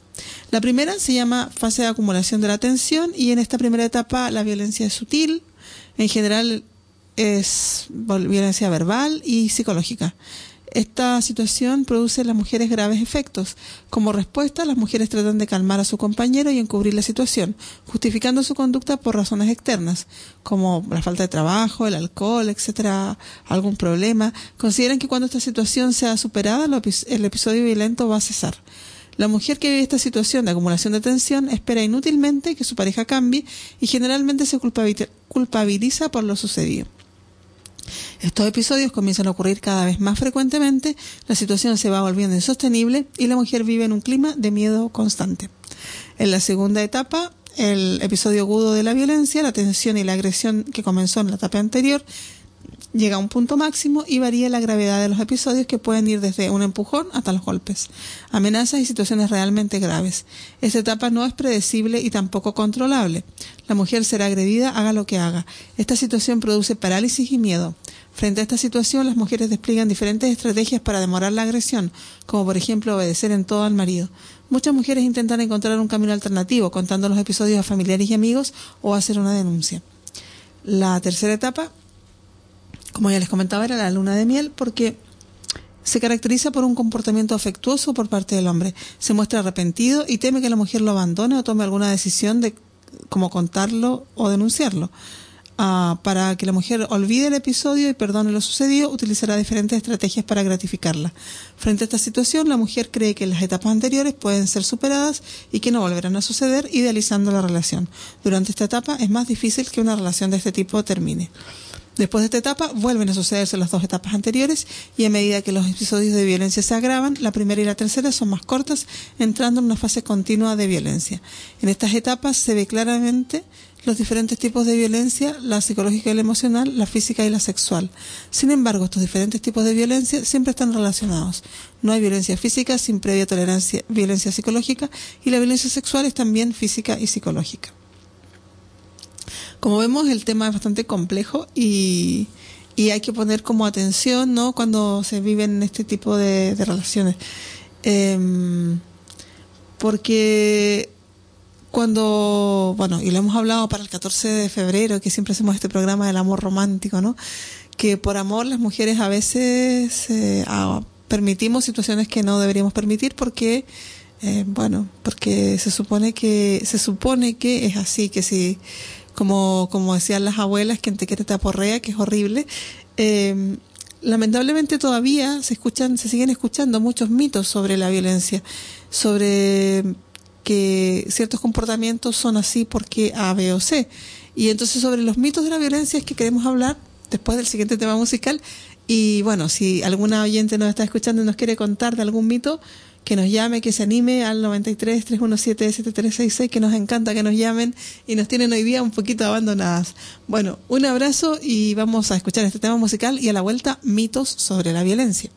La primera se llama fase de acumulación de la atención y en esta primera etapa la violencia es sutil, en general es violencia verbal y psicológica. Esta situación produce en las mujeres graves efectos. Como respuesta, las mujeres tratan de calmar a su compañero y encubrir la situación, justificando su conducta por razones externas, como la falta de trabajo, el alcohol, etcétera, algún problema. Consideran que cuando esta situación sea superada, el episodio violento va a cesar. La mujer que vive esta situación de acumulación de tensión espera inútilmente que su pareja cambie y generalmente se culpabiliza por lo sucedido. Estos episodios comienzan a ocurrir cada vez más frecuentemente, la situación se va volviendo insostenible y la mujer vive en un clima de miedo constante. En la segunda etapa, el episodio agudo de la violencia, la tensión y la agresión que comenzó en la etapa anterior, llega a un punto máximo y varía la gravedad de los episodios que pueden ir desde un empujón hasta los golpes, amenazas y situaciones realmente graves. Esta etapa no es predecible y tampoco controlable. La mujer será agredida haga lo que haga. Esta situación produce parálisis y miedo. Frente a esta situación, las mujeres despliegan diferentes estrategias para demorar la agresión, como por ejemplo obedecer en todo al marido. Muchas mujeres intentan encontrar un camino alternativo, contando los episodios a familiares y amigos o hacer una denuncia. La tercera etapa como ya les comentaba, era la luna de miel porque se caracteriza por un comportamiento afectuoso por parte del hombre. Se muestra arrepentido y teme que la mujer lo abandone o tome alguna decisión de cómo contarlo o denunciarlo. Ah, para que la mujer olvide el episodio y perdone lo sucedido, utilizará diferentes estrategias para gratificarla. Frente a esta situación, la mujer cree que las etapas anteriores pueden ser superadas y que no volverán a suceder, idealizando la relación. Durante esta etapa es más difícil que una relación de este tipo termine. Después de esta etapa vuelven a sucederse las dos etapas anteriores y a medida que los episodios de violencia se agravan, la primera y la tercera son más cortas, entrando en una fase continua de violencia. En estas etapas se ve claramente los diferentes tipos de violencia, la psicológica y la emocional, la física y la sexual. Sin embargo, estos diferentes tipos de violencia siempre están relacionados. No hay violencia física sin previa tolerancia, violencia psicológica y la violencia sexual es también física y psicológica. Como vemos, el tema es bastante complejo y, hay que poner como atención, ¿no? Cuando se viven este tipo de, relaciones. Em, porque cuando, bueno, y lo hemos hablado para el 14 de febrero, que siempre hacemos este programa del amor romántico, ¿no? Que por amor las mujeres a veces eh, permitimos situaciones que no deberíamos permitir porque, eh, bueno, porque se supone que, se supone que es así, que si como, como decían las abuelas, quien te quiere te aporrea, que es horrible. Eh, lamentablemente todavía se escuchan, se siguen escuchando muchos mitos sobre la violencia, sobre que ciertos comportamientos son así porque A, B o C. Y entonces sobre los mitos de la violencia es que queremos hablar después del siguiente tema musical. Y bueno, si alguna oyente nos está escuchando y nos quiere contar de algún mito, que nos llame, que se anime al 93 317 7366, que nos encanta que nos llamen y nos tienen hoy día un poquito abandonadas. Bueno, un abrazo y vamos a escuchar este tema musical y a la vuelta mitos sobre la violencia.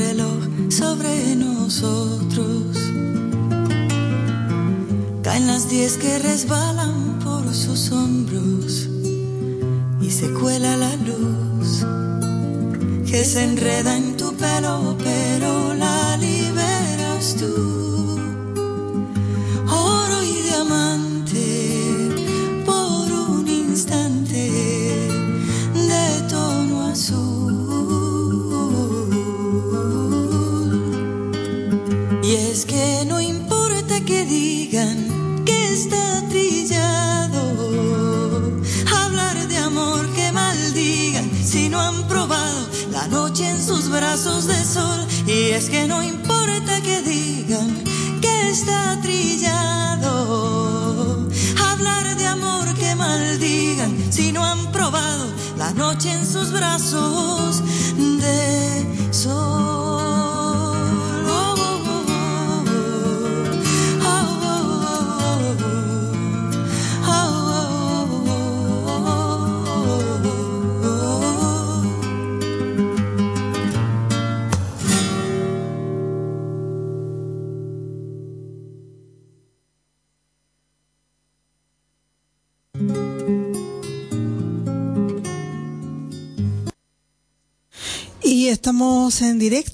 Reloj sobre nosotros. Caen las diez que resbalan por sus hombros y se cuela la luz que se enreda en tu pelo,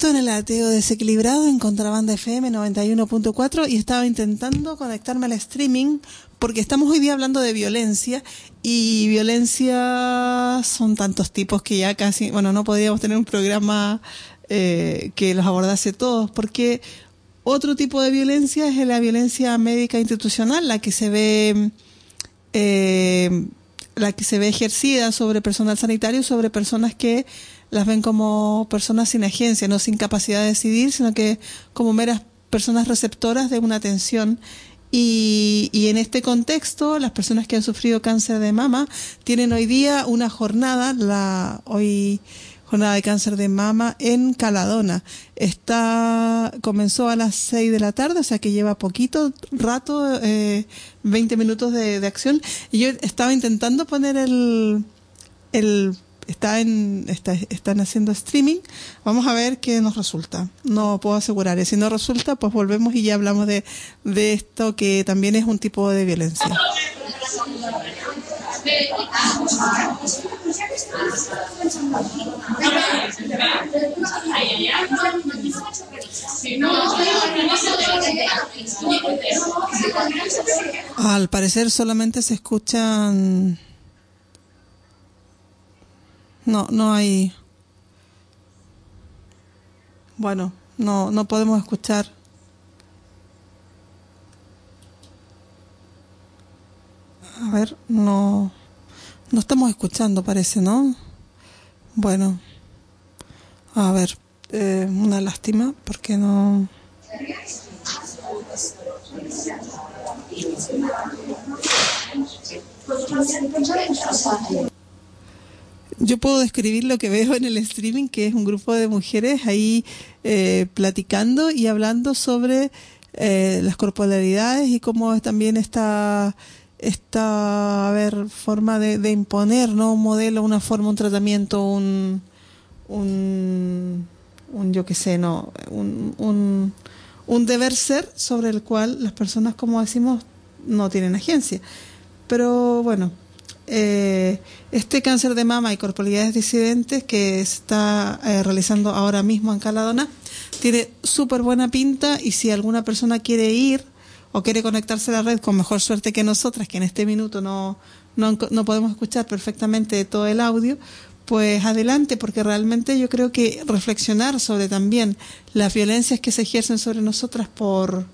en el ateo desequilibrado en Contrabanda FM 91.4 y estaba intentando conectarme al streaming porque estamos hoy día hablando de violencia y violencia son tantos tipos que ya casi, bueno, no podríamos tener un programa eh, que los abordase todos porque otro tipo de violencia es la violencia médica institucional, la que se ve eh, la que se ve ejercida sobre personal sanitario, sobre personas que las ven como personas sin agencia, no sin capacidad de decidir, sino que como meras personas receptoras de una atención. Y, y en este contexto, las personas que han sufrido cáncer de mama tienen hoy día una jornada, la hoy jornada de cáncer de mama en Caladona. Está comenzó a las 6 de la tarde, o sea que lleva poquito rato, eh, 20 minutos de, de acción. Y yo estaba intentando poner el, el está en está, están haciendo streaming. Vamos a ver qué nos resulta. No puedo asegurar. Si no resulta, pues volvemos y ya hablamos de, de esto que también es un tipo de violencia. Al parecer solamente se escuchan no, no hay. Bueno, no, no podemos escuchar. A ver, no, no estamos escuchando, parece, ¿no? Bueno, a ver, eh, una lástima, porque no. Yo puedo describir lo que veo en el streaming, que es un grupo de mujeres ahí eh, platicando y hablando sobre eh, las corporalidades y cómo también esta, esta a ver, forma de, de imponer, ¿no? Un modelo, una forma, un tratamiento, un, un, un yo qué sé, no, un, un, un deber ser sobre el cual las personas, como decimos, no tienen agencia. Pero bueno, eh, este cáncer de mama y corporalidades disidentes que está eh, realizando ahora mismo en Caladona tiene súper buena pinta y si alguna persona quiere ir o quiere conectarse a la red con mejor suerte que nosotras, que en este minuto no, no, no podemos escuchar perfectamente todo el audio, pues adelante, porque realmente yo creo que reflexionar sobre también las violencias que se ejercen sobre nosotras por,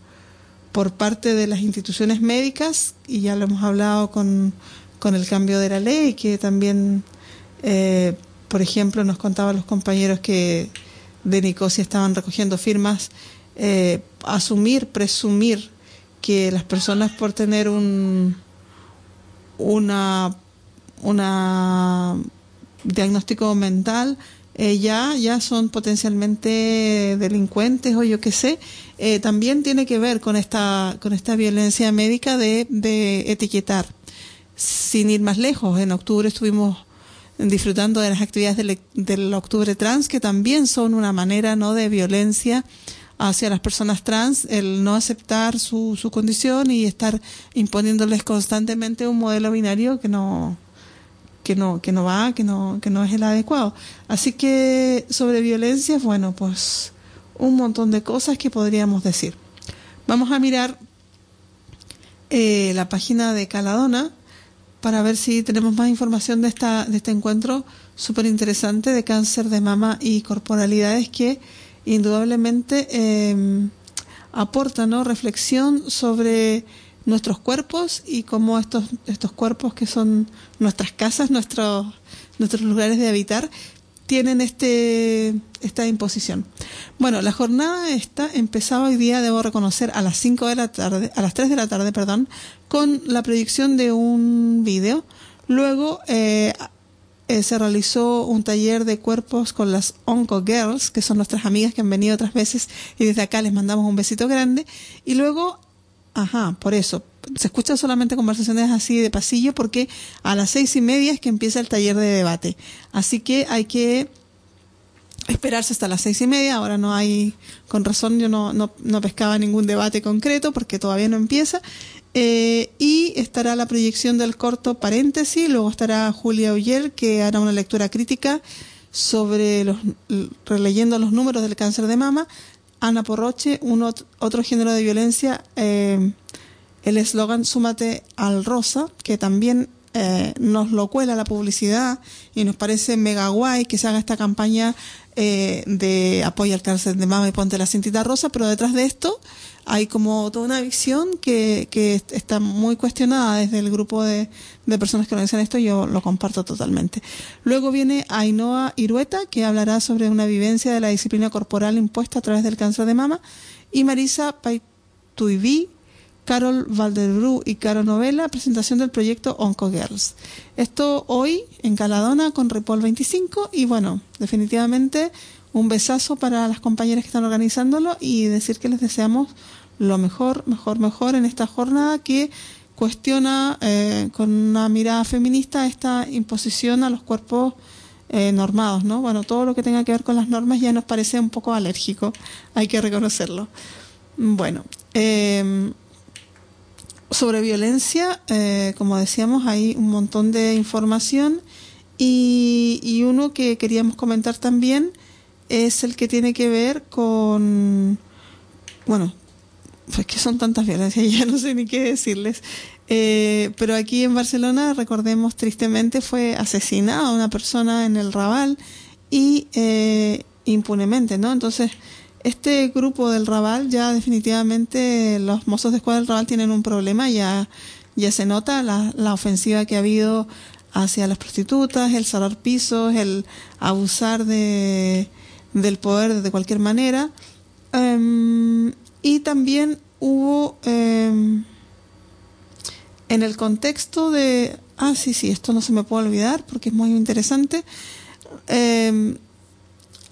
por parte de las instituciones médicas, y ya lo hemos hablado con, con el cambio de la ley, que también eh, por ejemplo, nos contaban los compañeros que de Nicosia estaban recogiendo firmas, eh, asumir, presumir que las personas por tener un una una diagnóstico mental eh, ya ya son potencialmente delincuentes o yo qué sé. Eh, también tiene que ver con esta con esta violencia médica de, de etiquetar sin ir más lejos en octubre estuvimos disfrutando de las actividades del, del, Octubre Trans, que también son una manera no de violencia hacia las personas trans, el no aceptar su, su condición y estar imponiéndoles constantemente un modelo binario que no que no que no va, que no que no es el adecuado. Así que sobre violencia, bueno, pues un montón de cosas que podríamos decir. Vamos a mirar eh, la página de Caladona para ver si tenemos más información de, esta, de este encuentro súper interesante de cáncer de mama y corporalidades que indudablemente eh, aportan ¿no? reflexión sobre nuestros cuerpos y cómo estos, estos cuerpos que son nuestras casas, nuestros, nuestros lugares de habitar, tienen este, esta imposición. Bueno, la jornada esta empezaba hoy día, debo reconocer, a las 5 de la tarde, a las 3 de la tarde, perdón, con la proyección de un vídeo. Luego eh, eh, se realizó un taller de cuerpos con las Onco Girls, que son nuestras amigas que han venido otras veces y desde acá les mandamos un besito grande. Y luego, ajá, por eso, se escuchan solamente conversaciones así de pasillo porque a las seis y media es que empieza el taller de debate. Así que hay que esperarse hasta las seis y media. Ahora no hay, con razón yo no, no, no pescaba ningún debate concreto porque todavía no empieza. Eh, y estará la proyección del corto paréntesis, luego estará Julia Uller que hará una lectura crítica sobre los, releyendo los números del cáncer de mama. Ana Porroche, un otro género de violencia eh, el eslogan Súmate al Rosa, que también eh, nos lo cuela la publicidad y nos parece mega guay que se haga esta campaña eh, de apoyo al cáncer de mama y ponte la cintita rosa, pero detrás de esto hay como toda una visión que, que está muy cuestionada desde el grupo de, de personas que organizan esto y yo lo comparto totalmente. Luego viene Ainhoa Irueta, que hablará sobre una vivencia de la disciplina corporal impuesta a través del cáncer de mama, y Marisa Paituiví, Carol Valderbru y Caro Novela, presentación del proyecto Onco Girls. Esto hoy en Caladona con Repol 25 y bueno, definitivamente un besazo para las compañeras que están organizándolo y decir que les deseamos lo mejor, mejor, mejor en esta jornada que cuestiona eh, con una mirada feminista esta imposición a los cuerpos eh, normados, ¿no? Bueno, todo lo que tenga que ver con las normas ya nos parece un poco alérgico, hay que reconocerlo. Bueno, eh, sobre violencia, eh, como decíamos, hay un montón de información y, y, uno que queríamos comentar también es el que tiene que ver con, bueno, pues que son tantas violencias, ya no sé ni qué decirles. Eh, pero aquí en Barcelona, recordemos tristemente, fue asesinada una persona en el Raval y eh, impunemente, ¿no? Entonces, este grupo del Raval ya definitivamente los mozos de escuadra del Raval tienen un problema, ya, ya se nota la, la ofensiva que ha habido hacia las prostitutas, el salar pisos, el abusar de, del poder de cualquier manera. Um, y también hubo um, en el contexto de, ah, sí, sí, esto no se me puede olvidar porque es muy interesante. Um,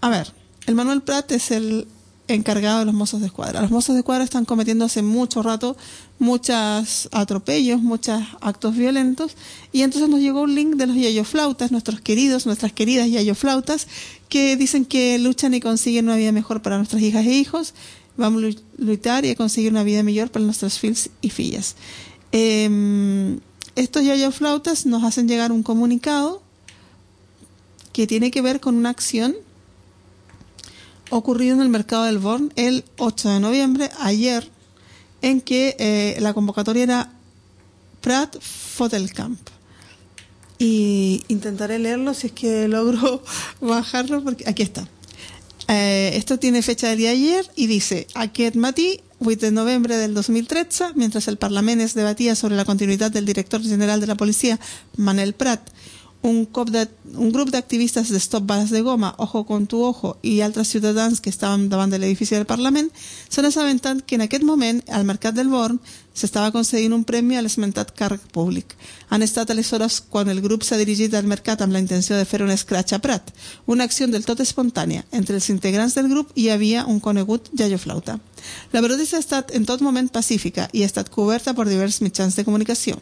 a ver, el Manuel Prat es el encargado de los mozos de escuadra. Los mozos de escuadra están cometiendo hace mucho rato muchos atropellos, muchos actos violentos, y entonces nos llegó un link de los yayoflautas, nuestros queridos, nuestras queridas yayoflautas, que dicen que luchan y consiguen una vida mejor para nuestras hijas e hijos, vamos a luchar y a conseguir una vida mejor para nuestros filhos y fillas. Eh, estos yayoflautas nos hacen llegar un comunicado que tiene que ver con una acción ocurrido en el mercado del Born el 8 de noviembre, ayer, en que eh, la convocatoria era Prat Fotelkamp. Y intentaré leerlo si es que logro bajarlo, porque aquí está. Eh, esto tiene fecha del día ayer y dice, aquest matí, 8 de noviembre del 2013, mientras el Parlamento debatía sobre la continuidad del director general de la policía, Manel Prat, un, de, un grup d'activistes de Stop Balas de Goma, Ojo con tu Ojo i altres ciutadans que estaven davant de l'edifici del Parlament s'han assabentat que en aquest moment al Mercat del Born s'estava concedint un premi a l'esmentat càrrec públic. Han estat aleshores quan el grup s'ha dirigit al mercat amb la intenció de fer un escratx a Prat, una acció del tot espontània. Entre els integrants del grup hi havia un conegut Yayo Flauta. La protesta ha estat en tot moment pacífica i ha estat coberta per diversos mitjans de comunicació.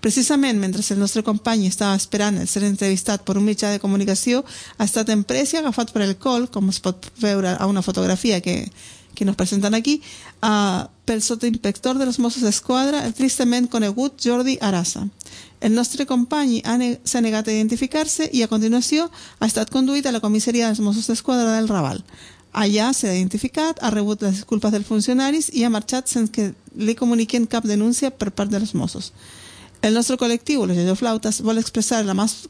Precisament mentre el nostre company estava esperant el ser entrevistat per un mitjà de comunicació, ha estat emprès i agafat per el col, com es pot veure a una fotografia que, que nos presenten aquí, uh, pel sottoinspector de los Mossos d'Esquadra, el tristament conegut Jordi Arasa. El nostre company s'ha negat a identificar-se i a continuació ha estat conduït a la comissaria dels Mossos d'Esquadra del Raval. Allà s'ha identificat, ha rebut les disculpes dels funcionaris i ha marxat sense que li comuniquen cap denúncia per part dels Mossos. El nostre col·lectiu, los Flautas, vol expressar la més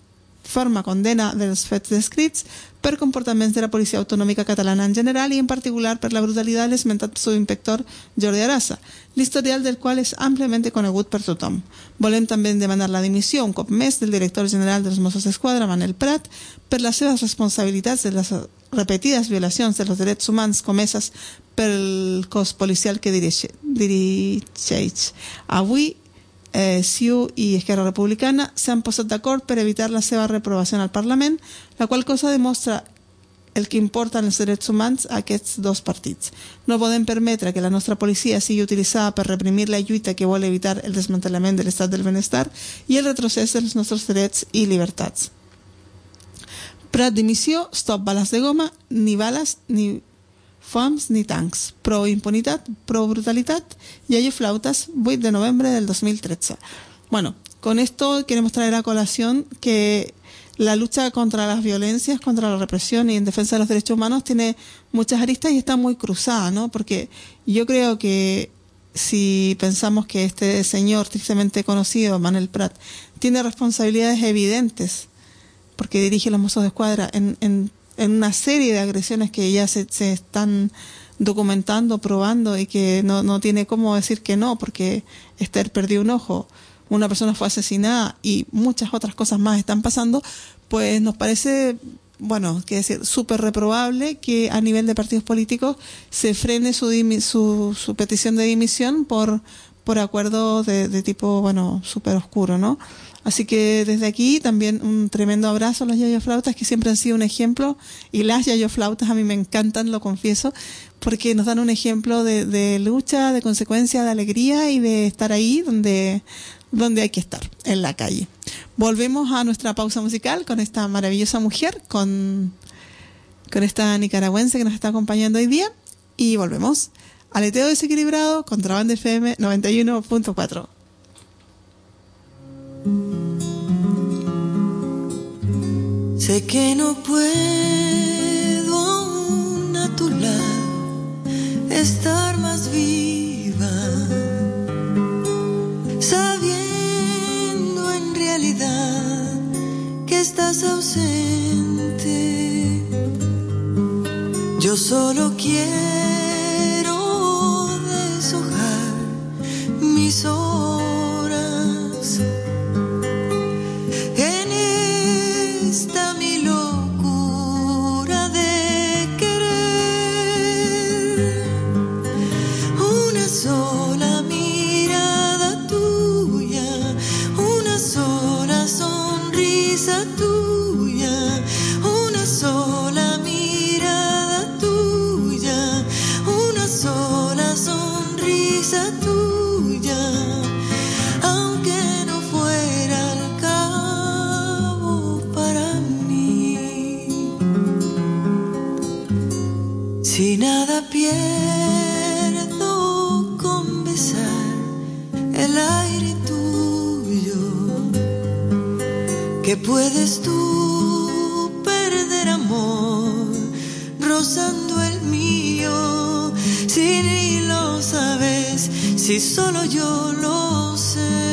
ferma condena dels fets descrits per comportaments de la policia autonòmica catalana en general i en particular per la brutalitat l'esmentat subinspector Jordi Arasa, l'historial del qual és àmpliament conegut per tothom. Volem també demanar la dimissió un cop més del director general dels Mossos d'Esquadra, Manel Prat, per les seves responsabilitats de les repetides violacions dels drets humans comeses pel cos policial que dirigeix. Avui eh, CiU i Esquerra Republicana s'han posat d'acord per evitar la seva reprovació al Parlament, la qual cosa demostra el que importen els drets humans a aquests dos partits. No podem permetre que la nostra policia sigui utilitzada per reprimir la lluita que vol evitar el desmantellament de l'estat del benestar i el retrocés dels nostres drets i llibertats. Prat dimissió, stop bales de goma, ni bales ni FAMS ni tancs. Pro impunitat, pro brutalitat y hay flautas 8 de noviembre del 2013. Bueno, con esto queremos traer a colación que la lucha contra las violencias, contra la represión y en defensa de los derechos humanos tiene muchas aristas y está muy cruzada, ¿no? Porque yo creo que si pensamos que este señor tristemente conocido, Manuel Prat, tiene responsabilidades evidentes, porque dirige los mozos de escuadra en, en en una serie de agresiones que ya se, se están documentando, probando y que no, no tiene cómo decir que no, porque Esther perdió un ojo, una persona fue asesinada y muchas otras cosas más están pasando, pues nos parece, bueno, que decir, súper reprobable que a nivel de partidos políticos se frene su, su, petición de dimisión por, por acuerdo de, de tipo, bueno, súper oscuro, ¿no? Así que desde aquí también un tremendo abrazo a los yayoflautas que siempre han sido un ejemplo y las yayoflautas a mí me encantan, lo confieso, porque nos dan un ejemplo de, lucha, de consecuencia, de alegría y de estar ahí donde, donde hay que estar, en la calle. Volvemos a nuestra pausa musical con esta maravillosa mujer, con, con esta nicaragüense que nos está acompañando hoy día y volvemos. Aleteo desequilibrado, Contraband FM 91.4. Sé que no puedo aún a tu lado estar más viva, sabiendo en realidad que estás ausente. Yo solo quiero deshojar mis ojos que puedes tú perder amor rozando el mío si ni lo sabes, si solo yo lo sé.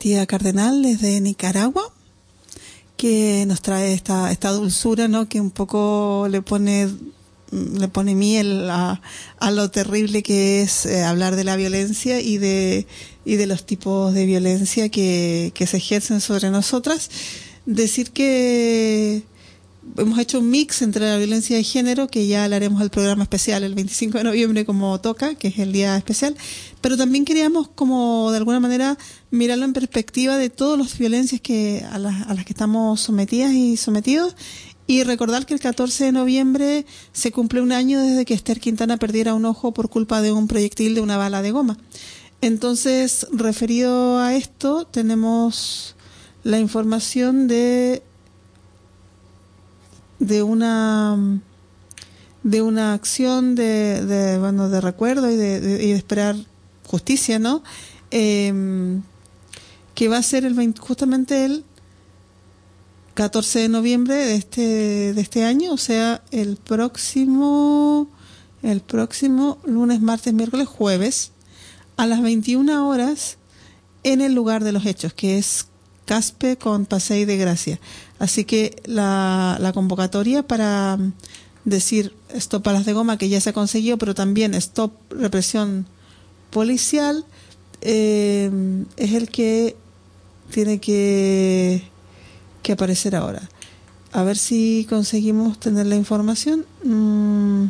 Katia Cardenal, desde Nicaragua, que nos trae esta, esta dulzura, ¿no? Que un poco le pone le pone miel a, a lo terrible que es eh, hablar de la violencia y de, y de los tipos de violencia que, que se ejercen sobre nosotras. Decir que hemos hecho un mix entre la violencia de género, que ya le haremos el programa especial el 25 de noviembre como toca, que es el día especial, pero también queríamos como de alguna manera mirarlo en perspectiva de todas las violencias que a las, a las que estamos sometidas y sometidos y recordar que el 14 de noviembre se cumple un año desde que Esther Quintana perdiera un ojo por culpa de un proyectil de una bala de goma. Entonces, referido a esto, tenemos la información de de una de una acción de, de bueno de recuerdo y de, y de esperar justicia no eh, que va a ser el justamente el 14 de noviembre de este de este año o sea el próximo el próximo lunes martes miércoles jueves a las 21 horas en el lugar de los hechos que es Caspe con Pasei de Gracia Así que la, convocatoria para decir stop a las de goma, que ya se ha conseguido, pero también stop represión policial, eh, es el que tiene que, que aparecer ahora. A ver si conseguimos tener la información. Mm,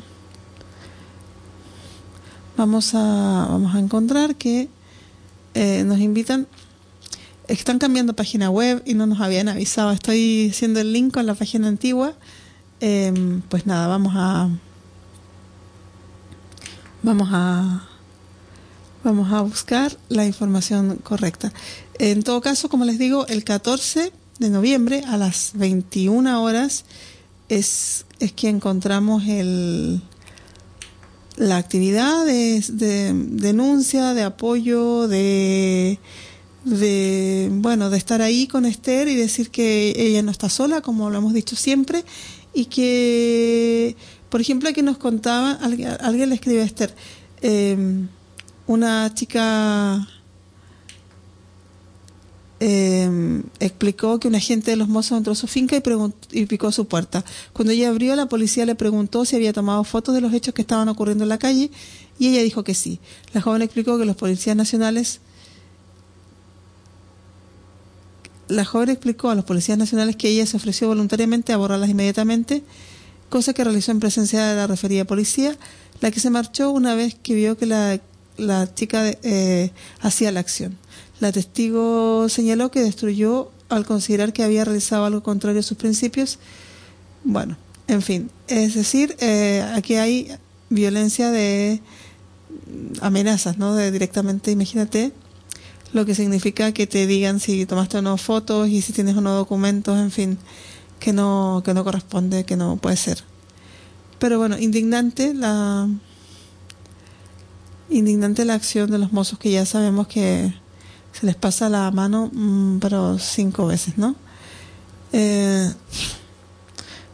vamos a vamos a encontrar que eh, nos invitan están cambiando página web y no nos habían avisado. Estoy haciendo el link con la página antigua. Eh, pues nada, vamos a vamos a vamos a buscar la información correcta. En todo caso, como les digo, el 14 de noviembre a las 21 horas es, es que encontramos el la actividad de denuncia, de apoyo, de de bueno de estar ahí con Esther y decir que ella no está sola como lo hemos dicho siempre y que por ejemplo que nos contaba alguien, alguien le escribió a Esther eh, una chica eh, explicó que un agente de los mozos entró a su finca y, y picó su puerta. Cuando ella abrió, la policía le preguntó si había tomado fotos de los hechos que estaban ocurriendo en la calle y ella dijo que sí. La joven explicó que los policías nacionales la joven explicó a los policías nacionales que ella se ofreció voluntariamente a borrarlas inmediatamente, cosa que realizó en presencia de la referida policía, la que se marchó una vez que vio que la, la chica eh, hacía la acción. La testigo señaló que destruyó al considerar que había realizado algo contrario a sus principios. Bueno, en fin, es decir, eh, aquí hay violencia de amenazas, ¿no? De directamente, imagínate, lo que significa que te digan si tomaste o no fotos y si tienes o no documentos, en fin, que no, que no corresponde, que no puede ser. Pero bueno, indignante la indignante la acción de los mozos que ya sabemos que se les pasa la mano, mmm, pero cinco veces, ¿no? Eh,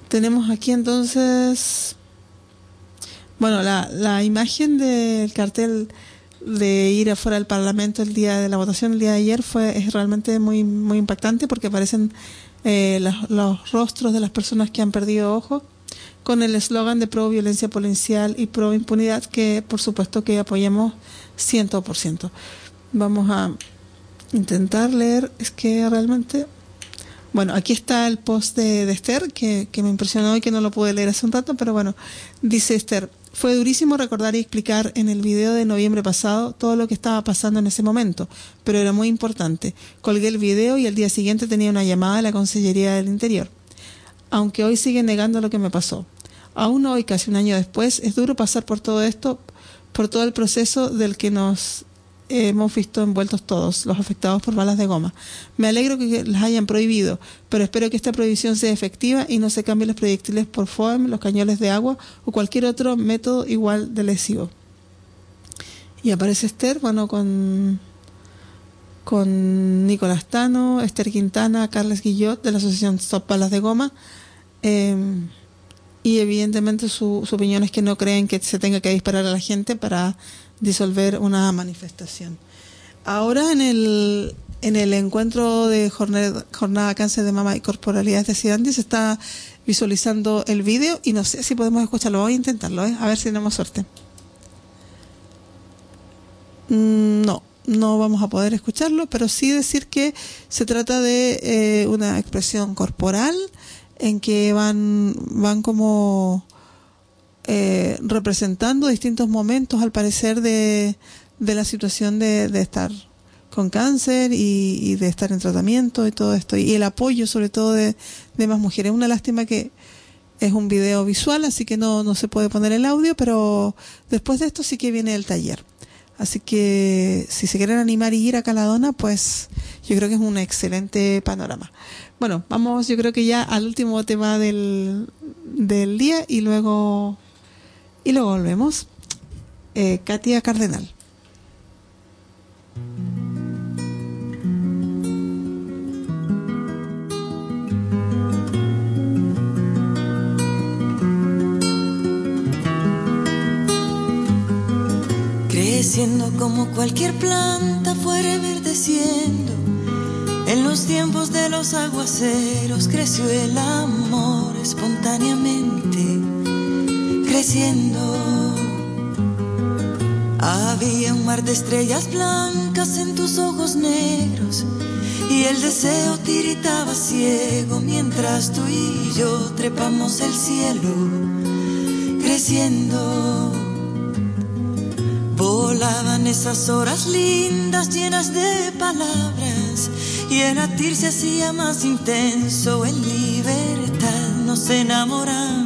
tenemos aquí entonces, bueno, la, la imagen del cartel de ir afuera del Parlamento el día de la votación el día de ayer fue es realmente muy muy impactante porque aparecen eh, los, rostros de las personas que han perdido ojo con el eslogan de pro violencia policial y pro impunidad que por supuesto que apoyamos 100%. Vamos a intentar leer, es que realmente bueno, aquí está el post de, de Esther que, que me impresionó y que no lo pude leer hace un rato, pero bueno, dice Esther, fue durísimo recordar y explicar en el video de noviembre pasado todo lo que estaba pasando en ese momento, pero era muy importante. Colgué el video y el día siguiente tenía una llamada de la Consellería del Interior. Aunque hoy sigue negando lo que me pasó. Aún hoy, casi un año después, es duro pasar por todo esto, por todo el proceso del que nos hemos visto envueltos todos, los afectados por balas de goma. Me alegro que las hayan prohibido, pero espero que esta prohibición sea efectiva y no se cambien los proyectiles por foam, los cañones de agua o cualquier otro método igual de lesivo. Y aparece Esther, bueno, con con Nicolás Tano, Esther Quintana, Carles Guillot de la Asociación Stop Balas de Goma. Eh, y evidentemente su opinión es que no creen que se tenga que disparar a la gente para disolver una manifestación. ahora en el, en el encuentro de jornada, jornada cáncer de mama y corporalidades de se está visualizando el vídeo y no sé si podemos escucharlo. Voy a intentarlo, ¿eh? a ver si tenemos suerte. Mm, no, no vamos a poder escucharlo, pero sí decir que se trata de eh, una expresión corporal en que van, van como eh, representando distintos momentos, al parecer, de, de la situación de, de estar con cáncer y, de estar en tratamiento y todo esto. Y el apoyo, sobre todo, de, de más mujeres. Una lástima que es un video visual, así que no, no se puede poner el audio, pero después de esto sí que viene el taller. Así que si se quieren animar y ir a Caladona, pues yo creo que es un excelente panorama. Bueno, vamos yo creo que ya al último tema del, del día y luego, y luego volvemos. Eh, Katia Cardenal. Creciendo como cualquier planta fuera verdeciendo. En los tiempos de los aguaceros creció el amor espontáneamente, creciendo. Había un mar de estrellas blancas en tus ojos negros y el deseo tiritaba ciego mientras tú y yo trepamos el cielo, creciendo. Volaban esas horas lindas llenas de palabras y el latir se hacía más intenso en libertad. Nos enamoramos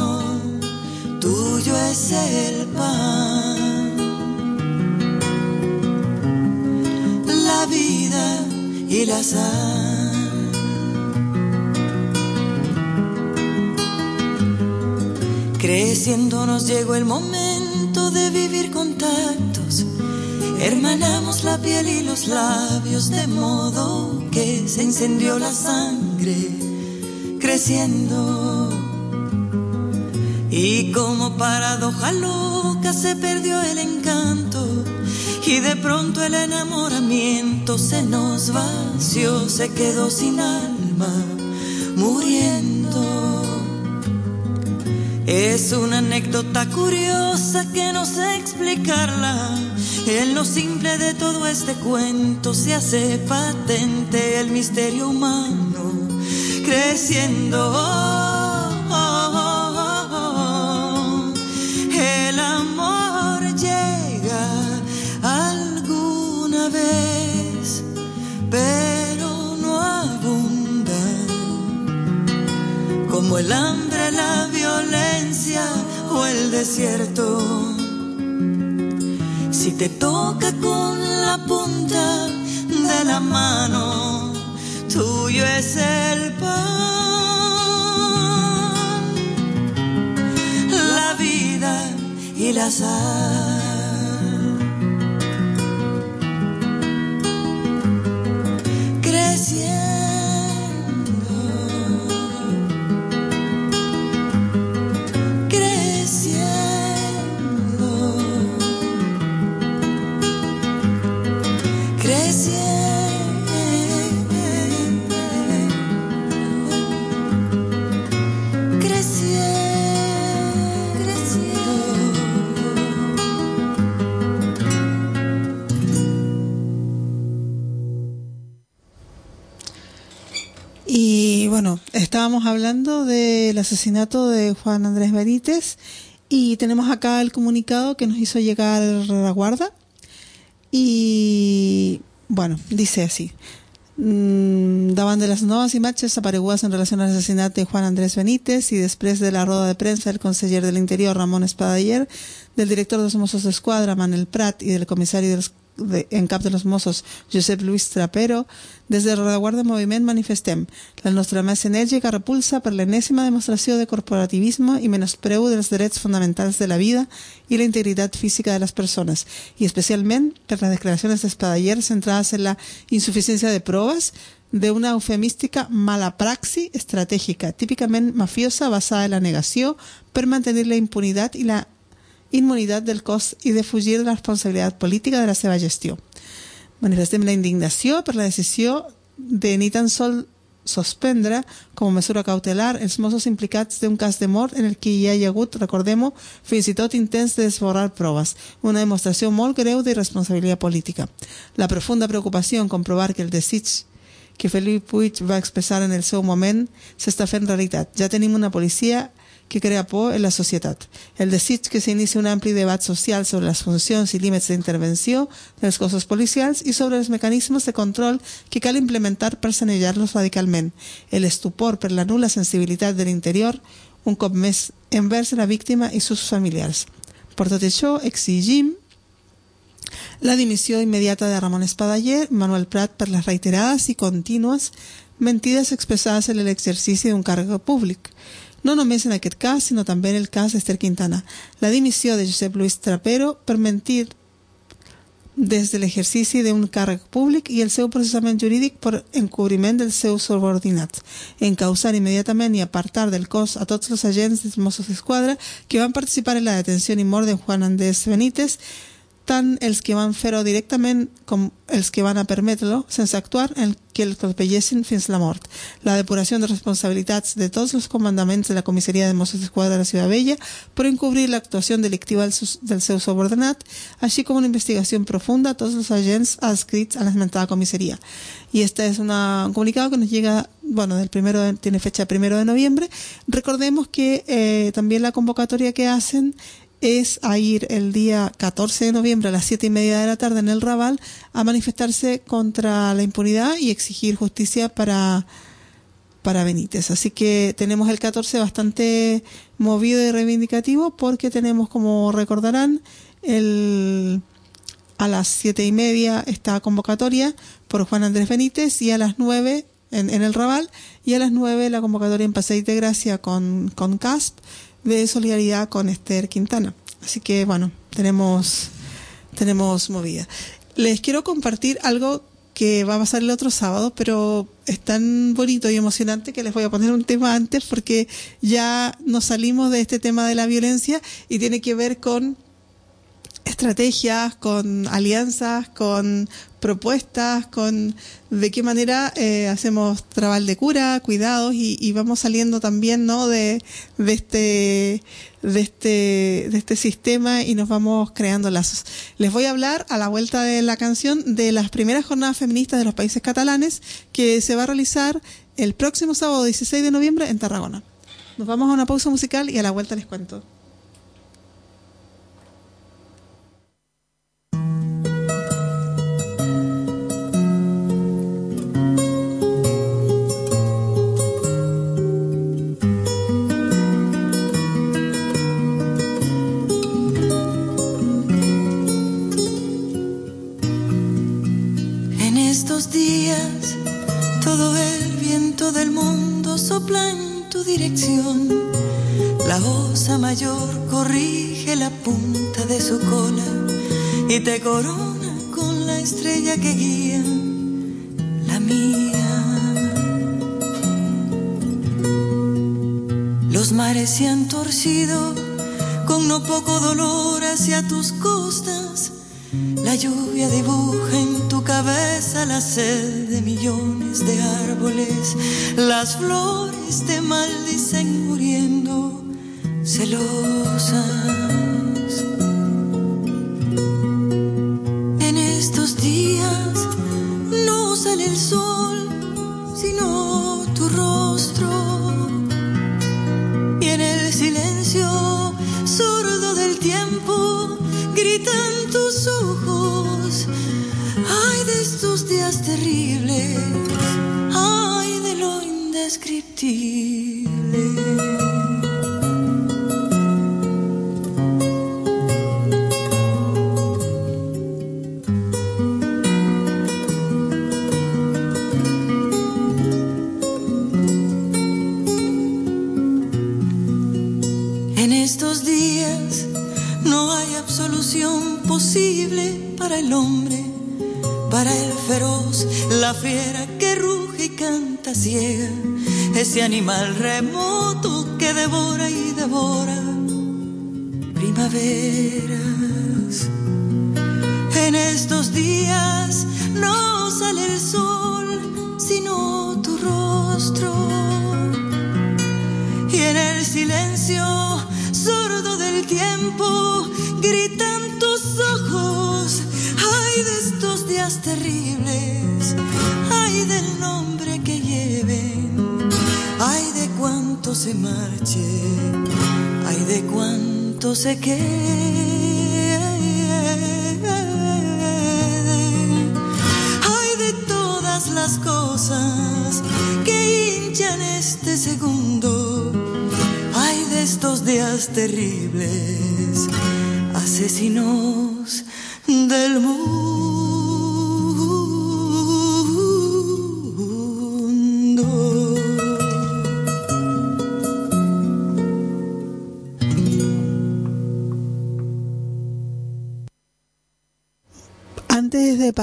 el pan. La vida y la sal. Creciendo nos llegó el momento de vivir contactos Hermanamos la piel y los labios de modo que se incendió la sangre creciendo. Y como paradoja loca se perdió el encanto y de pronto el enamoramiento se nos vació, se quedó sin alma, muriendo. Es una anécdota curiosa que no sé explicarla en lo simple de todo este cuento se hace patente el misterio humano creciendo. Pero no abunda como el hambre, la violencia o el desierto si te toca con la punta de la mano, tuyo es el pan, la vida y la sal. Estábamos hablando del asesinato de Juan Andrés Benítez y tenemos acá el comunicado que nos hizo llegar la guarda y bueno, dice así. Mm, daban de las nuevas imágenes aparegudas en relación al asesinato de Juan Andrés Benítez y después de la rueda de prensa del conseller del Interior Ramón Espadayer, del director de los Mossos Escuadra Manuel Prat y del comisario de los de, en cap de los Mossos, Josep Luis Trapero, des del rereguarda moviment manifestem la nostra més enèrgica repulsa per l'enèsima demostració de corporativisme i menyspreu dels drets fonamentals de la vida i la integritat física de les persones, i especialment per les declaracions d'Espadaller centrades en la insuficiència de proves de una eufemística mala praxi estratègica, típicament mafiosa basada en la negació per mantenir la impunitat i la immunitat del cos i de fugir de la responsabilitat política de la seva gestió. Manifestem la indignació per la decisió de ni tan sol suspendre com a mesura cautelar els Mossos implicats d'un cas de mort en el que hi ha hagut, recordem-ho, fins i tot intents de desborrar proves, una demostració molt greu d'irresponsabilitat política. La profunda preocupació en comprovar que el desig que Felip Puig va expressar en el seu moment s'està fent realitat. Ja tenim una policia que crea por en la societat. El desig que s'inici un ampli debat social sobre les funcions i límits d'intervenció dels cossos policials i sobre els mecanismes de control que cal implementar per sanejar-los radicalment. El estupor per la nula sensibilitat de l'interior, un cop més envers la víctima i sus familiars. Per tot això, exigim la dimissió immediata de Ramon Espadaller, Manuel Prat per les reiterades i contínues mentides expressades en l'exercici d'un càrrec públic. No només en aquest cas, sinó també en el cas d'Ester Quintana. La dimissió de Josep Luis Trapero per mentir des de l'exercici d'un càrrec públic i el seu processament jurídic per encobriment dels seus subordinats, encausar immediatament i apartar del cos a tots els agents dels Mossos d'Esquadra que van participar en la detenció i mort de Juan Andrés Benítez tant els que van fer-ho directament com els que van a permetre-lo sense actuar en que el colpellessin fins la mort. La depuració de responsabilitats de tots els comandaments de la comissaria de Mossos d'Esquadra de la Ciutat Vella per encobrir l'actuació delictiva del seu subordinat, així com una investigació profunda a tots els agents adscrits a l'esmentada comissaria. Y este es una, un comunicado que nos llega, bueno, del primero de, tiene fecha primero de noviembre. Recordemos que eh, también la convocatoria que hacen es a ir el día 14 de noviembre a las 7 y media de la tarde en el Raval a manifestarse contra la impunidad y exigir justicia para, para Benítez. Así que tenemos el 14 bastante movido y reivindicativo porque tenemos, como recordarán, el, a las 7 y media esta convocatoria por Juan Andrés Benítez y a las 9 en, en el Raval y a las 9 la convocatoria en Paseo de Gracia con, con CASP de solidaridad con Esther Quintana. Así que bueno, tenemos, tenemos movida. Les quiero compartir algo que va a pasar el otro sábado, pero es tan bonito y emocionante que les voy a poner un tema antes porque ya nos salimos de este tema de la violencia y tiene que ver con estrategias, con alianzas, con propuestas, con de qué manera eh, hacemos trabajo de cura, cuidados y, y, vamos saliendo también ¿no? de, de, este, de, este, de este sistema y nos vamos creando lazos. Les voy a hablar a la vuelta de la canción de las primeras jornadas feministas de los países catalanes que se va a realizar el próximo sábado 16 de noviembre en Tarragona. Nos vamos a una pausa musical y a la vuelta les cuento. Sopla en tu dirección. La osa mayor corrige la punta de su cola y te corona con la estrella que guía la mía. Los mares se han torcido con no poco dolor hacia tus costas la lluvia dibuja en tu cabeza la sed de millones de árboles. Las flores te maldicen muriendo celosas. En estos días no sale el sol, En estos días no hay absolución posible para el hombre, para el feroz, la fiera que ruge y canta ciega ese animal remoto que devora y devora primaveras. En estos días no sale el sol, sino tu rostro. Y en el silencio sordo del tiempo gritan tus ojos. Ay de estos días terribles, ay del nombre cuánto se marche, ay de cuánto se quede. Ay de todas las cosas que hinchan este segundo. Ay de estos días terribles, asesinos del mundo.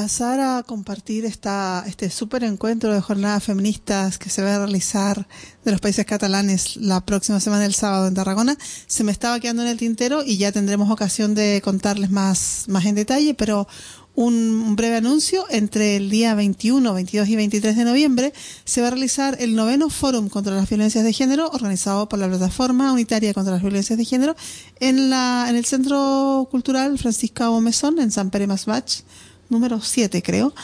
Pasar a compartir esta, este súper encuentro de jornadas feministas que se va a realizar de los países catalanes la próxima semana el sábado en Tarragona, se me estaba quedando en el tintero y ya tendremos ocasión de contarles más, más en detalle, pero un, breve anuncio, entre el día 21, 22 y 23 de noviembre se va a realizar el noveno Fórum contra las Violencias de Género, organizado por la Plataforma Unitaria contra las Violencias de Género, en, la, en el Centro Cultural Francisca Omesón, en San Pere Masbach, número 7 creo.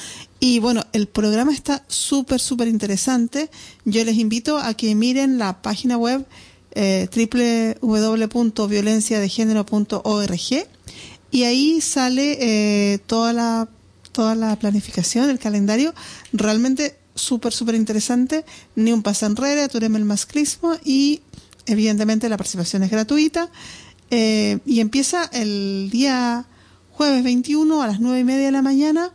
Y bueno, el programa está súper, súper interesante. Yo les invito a que miren la página web eh, www.violenciadegénero.org y ahí sale eh, toda la toda la planificación, el calendario, realmente súper, súper interesante. Ni un pasanrere, Turem el masclismo y evidentemente la participación es gratuita. Eh, y empieza el día jueves 21 a las 9 y media de la mañana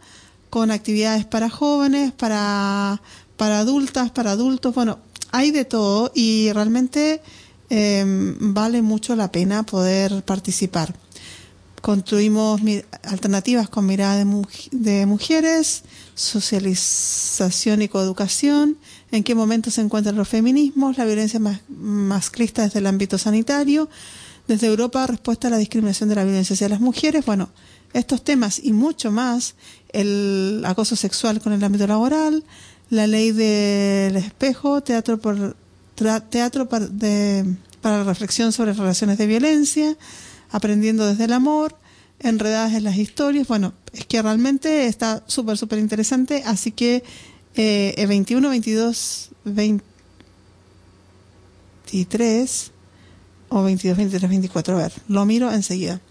con actividades para jóvenes, para, para adultas, para adultos. Bueno, hay de todo y realmente eh, vale mucho la pena poder participar. Construimos alternativas con mirada de, mu- de mujeres, socialización y coeducación, en qué momento se encuentran los feminismos, la violencia mas- desde el ámbito sanitario, desde Europa respuesta a la discriminación de la violencia hacia las mujeres. Bueno, estos temas y mucho más, el acoso sexual con el ámbito laboral, la ley del espejo, teatro por teatro par- para la reflexión sobre relaciones de violencia, aprendiendo desde el amor, enredadas en las historias. Bueno, es que realmente está súper, súper interesante. Así que eh, el 21, 22, 23 o 22, 23, 24. A ver, lo miro enseguida.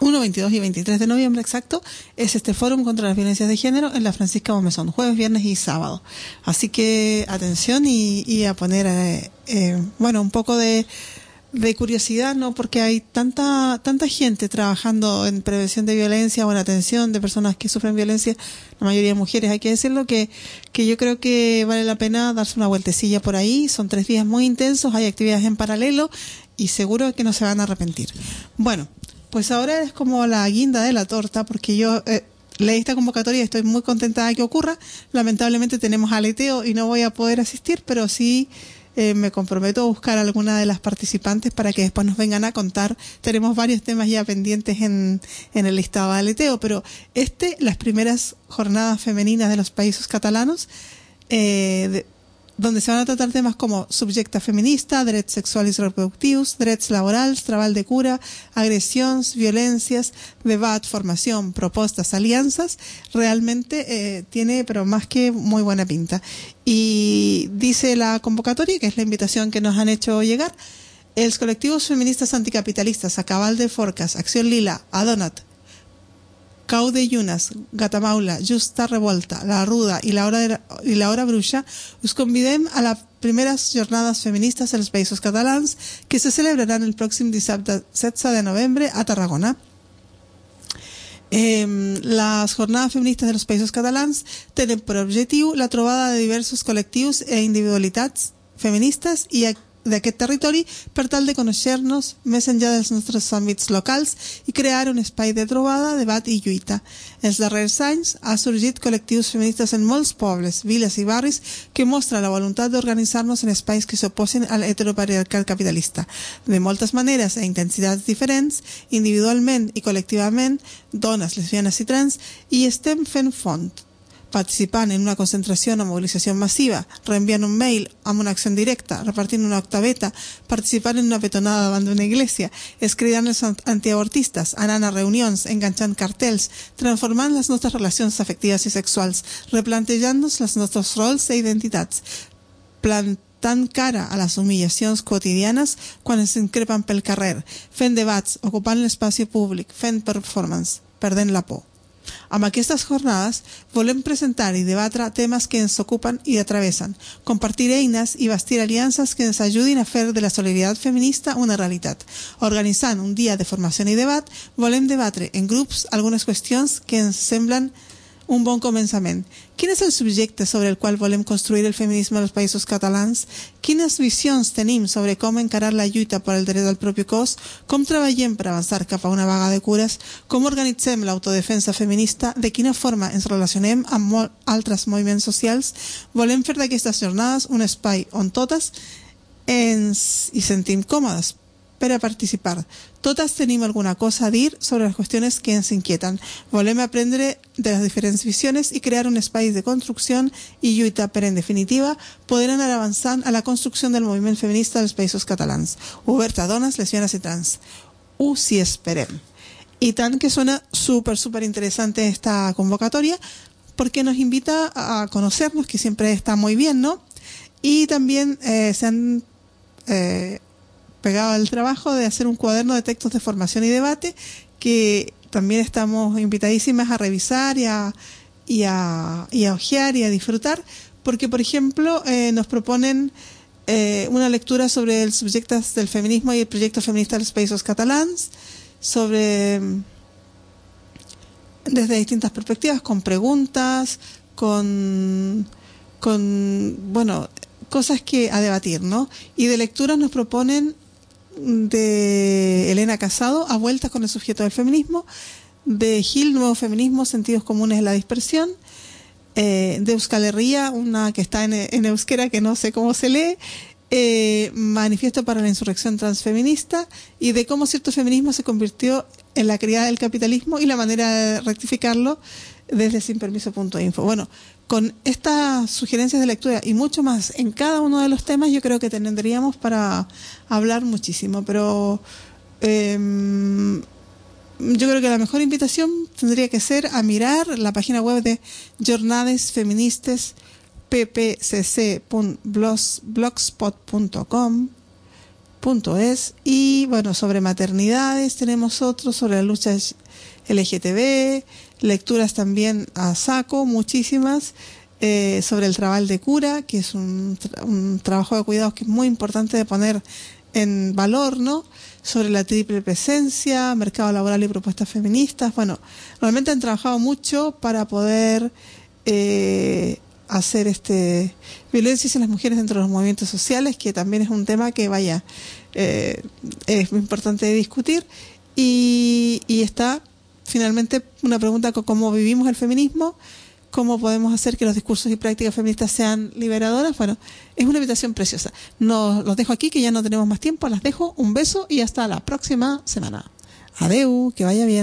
21, 22 y 23 de noviembre, exacto, es este fórum contra las violencias de género en la Francisca Bomezón, jueves, viernes y sábado. Así que atención y, y a poner, eh, eh, bueno, un poco de, de curiosidad, ¿no? Porque hay tanta, tanta gente trabajando en prevención de violencia o en atención de personas que sufren violencia, la mayoría mujeres, hay que decirlo, que, que yo creo que vale la pena darse una vueltecilla por ahí. Son tres días muy intensos, hay actividades en paralelo y seguro que no se van a arrepentir. Bueno, pues ahora es como la guinda de la torta, porque yo eh, leí esta convocatoria y estoy muy contenta de que ocurra. Lamentablemente tenemos aleteo y no voy a poder asistir, pero sí eh, me comprometo a buscar a alguna de las participantes para que después nos vengan a contar. Tenemos varios temas ya pendientes en, en el listado aleteo, pero este, las primeras jornadas femeninas de los países catalanos, eh, donde se van a tratar temes como subjecta feminista, drets sexuals i reproductius, drets laborals, treball de cura, agressions, violències, debat, formación, propostas, alianzas, realmente eh, tiene, pero más que muy buena pinta. Y dice la convocatoria, que es la invitación que nos han hecho llegar, els colectivos feministas anticapitalistas, Acabal de Forcas, Acción Lila, Adonat, Cau de Llunes, Gatamaula, Justa Revolta, La Ruda i la Hora, de i la Hora Bruixa, us convidem a les primeres jornades feministes als països catalans que se celebraran el pròxim dissabte 16 de novembre a Tarragona. Eh, les jornades feministes dels països catalans tenen per objectiu la trobada de diversos col·lectius e individualitats feministes i, ac d'aquest territori per tal de conèixer-nos més enllà dels nostres àmbits locals i crear un espai de trobada, debat i lluita. Els darrers anys ha sorgit col·lectius feministes en molts pobles, viles i barris que mostra la voluntat d'organitzar-nos en espais que s'oposen al heteropatriarcal capitalista. De moltes maneres e intensitats diferents, individualment i col·lectivament, dones, lesbianes i trans, i estem fent font participant en una concentració o mobilització massiva, reenviant un mail amb una acció directa, repartint una octaveta, participant en una petonada davant d'una església, escridant els antiabortistes, anant a reunions, enganxant cartells, transformant les nostres relacions afectives i sexuals, replantejant-nos els nostres rols i identitats, plantant cara a les humillacions quotidianes quan ens increpen pel carrer, fent debats, ocupant l'espai públic, fent performance, perdent la por. Amb aquestes jornades volem presentar i debatre temes que ens ocupen i atravessen, compartir eines i bastir aliances que ens ajudin a fer de la solidaritat feminista una realitat. Organitzant un dia de formació i debat, volem debatre en grups algunes qüestions que ens semblen un bon començament. Quin és el subjecte sobre el qual volem construir el feminisme als països catalans? Quines visions tenim sobre com encarar la lluita per al dret del propi cos? Com treballem per avançar cap a una vaga de cures? Com organitzem l'autodefensa feminista? De quina forma ens relacionem amb altres moviments socials? Volem fer d'aquestes jornades un espai on totes ens hi sentim còmodes per a participar. Totes tenim alguna cosa a dir sobre les qüestions que ens inquieten. Volem aprendre de les diferents visions i crear un espai de construcció i lluita per, en definitiva, poder anar avançant a la construcció del moviment feminista dels països catalans, obert a dones, lesbianes i trans. Ho si esperem. Y tan que suena súper, súper interesante esta convocatoria porque nos invita a conocernos, que siempre está muy bien, ¿no? Y también eh, se han eh, pegado al trabajo de hacer un cuaderno de textos de formación y debate que también estamos invitadísimas a revisar y a, y a, y a ojear y a disfrutar, porque, por ejemplo, eh, nos proponen eh, una lectura sobre el subjecto del feminismo y el proyecto feminista de los países catalans, sobre desde distintas perspectivas, con preguntas, con, con bueno, cosas que a debatir, ¿no? Y de lecturas nos proponen de Elena Casado, A vueltas con el sujeto del feminismo, de Gil, Nuevo Feminismo, Sentidos Comunes de la Dispersión, eh, de Euskal Herria, una que está en, en, euskera que no sé cómo se lee, eh, Manifiesto para la Insurrección Transfeminista, y de cómo cierto feminismo se convirtió en la criada del capitalismo y la manera de rectificarlo desde sinpermiso.info. Bueno, con estas sugerencias de lectura y mucho más en cada uno de los temas, yo creo que tendríamos para hablar muchísimo, pero eh, yo creo que la mejor invitación tendría que ser a mirar la página web de Jornades Feministas ppcc.blogspot.com es. Y bueno sobre maternidades tenemos otros sobre la lucha LGTB lecturas también a saco muchísimas eh, sobre el trabajo de cura que es un, trabajo de cuidados que es muy importante de poner en valor no sobre la triple presencia mercado laboral y propuestas feministas. Bueno realmente han trabajado mucho para poder eh, hacer este violencias en las mujeres dentro de los movimientos sociales, que también es un tema que vaya eh, es muy importante discutir. Y, está finalmente una pregunta cómo vivimos el feminismo, cómo podemos hacer que los discursos y prácticas feministas sean liberadoras. Bueno, es una invitación preciosa. Nos los dejo aquí, que ya no tenemos más tiempo, las dejo, un beso y hasta la próxima semana. Adeu, que vaya bien.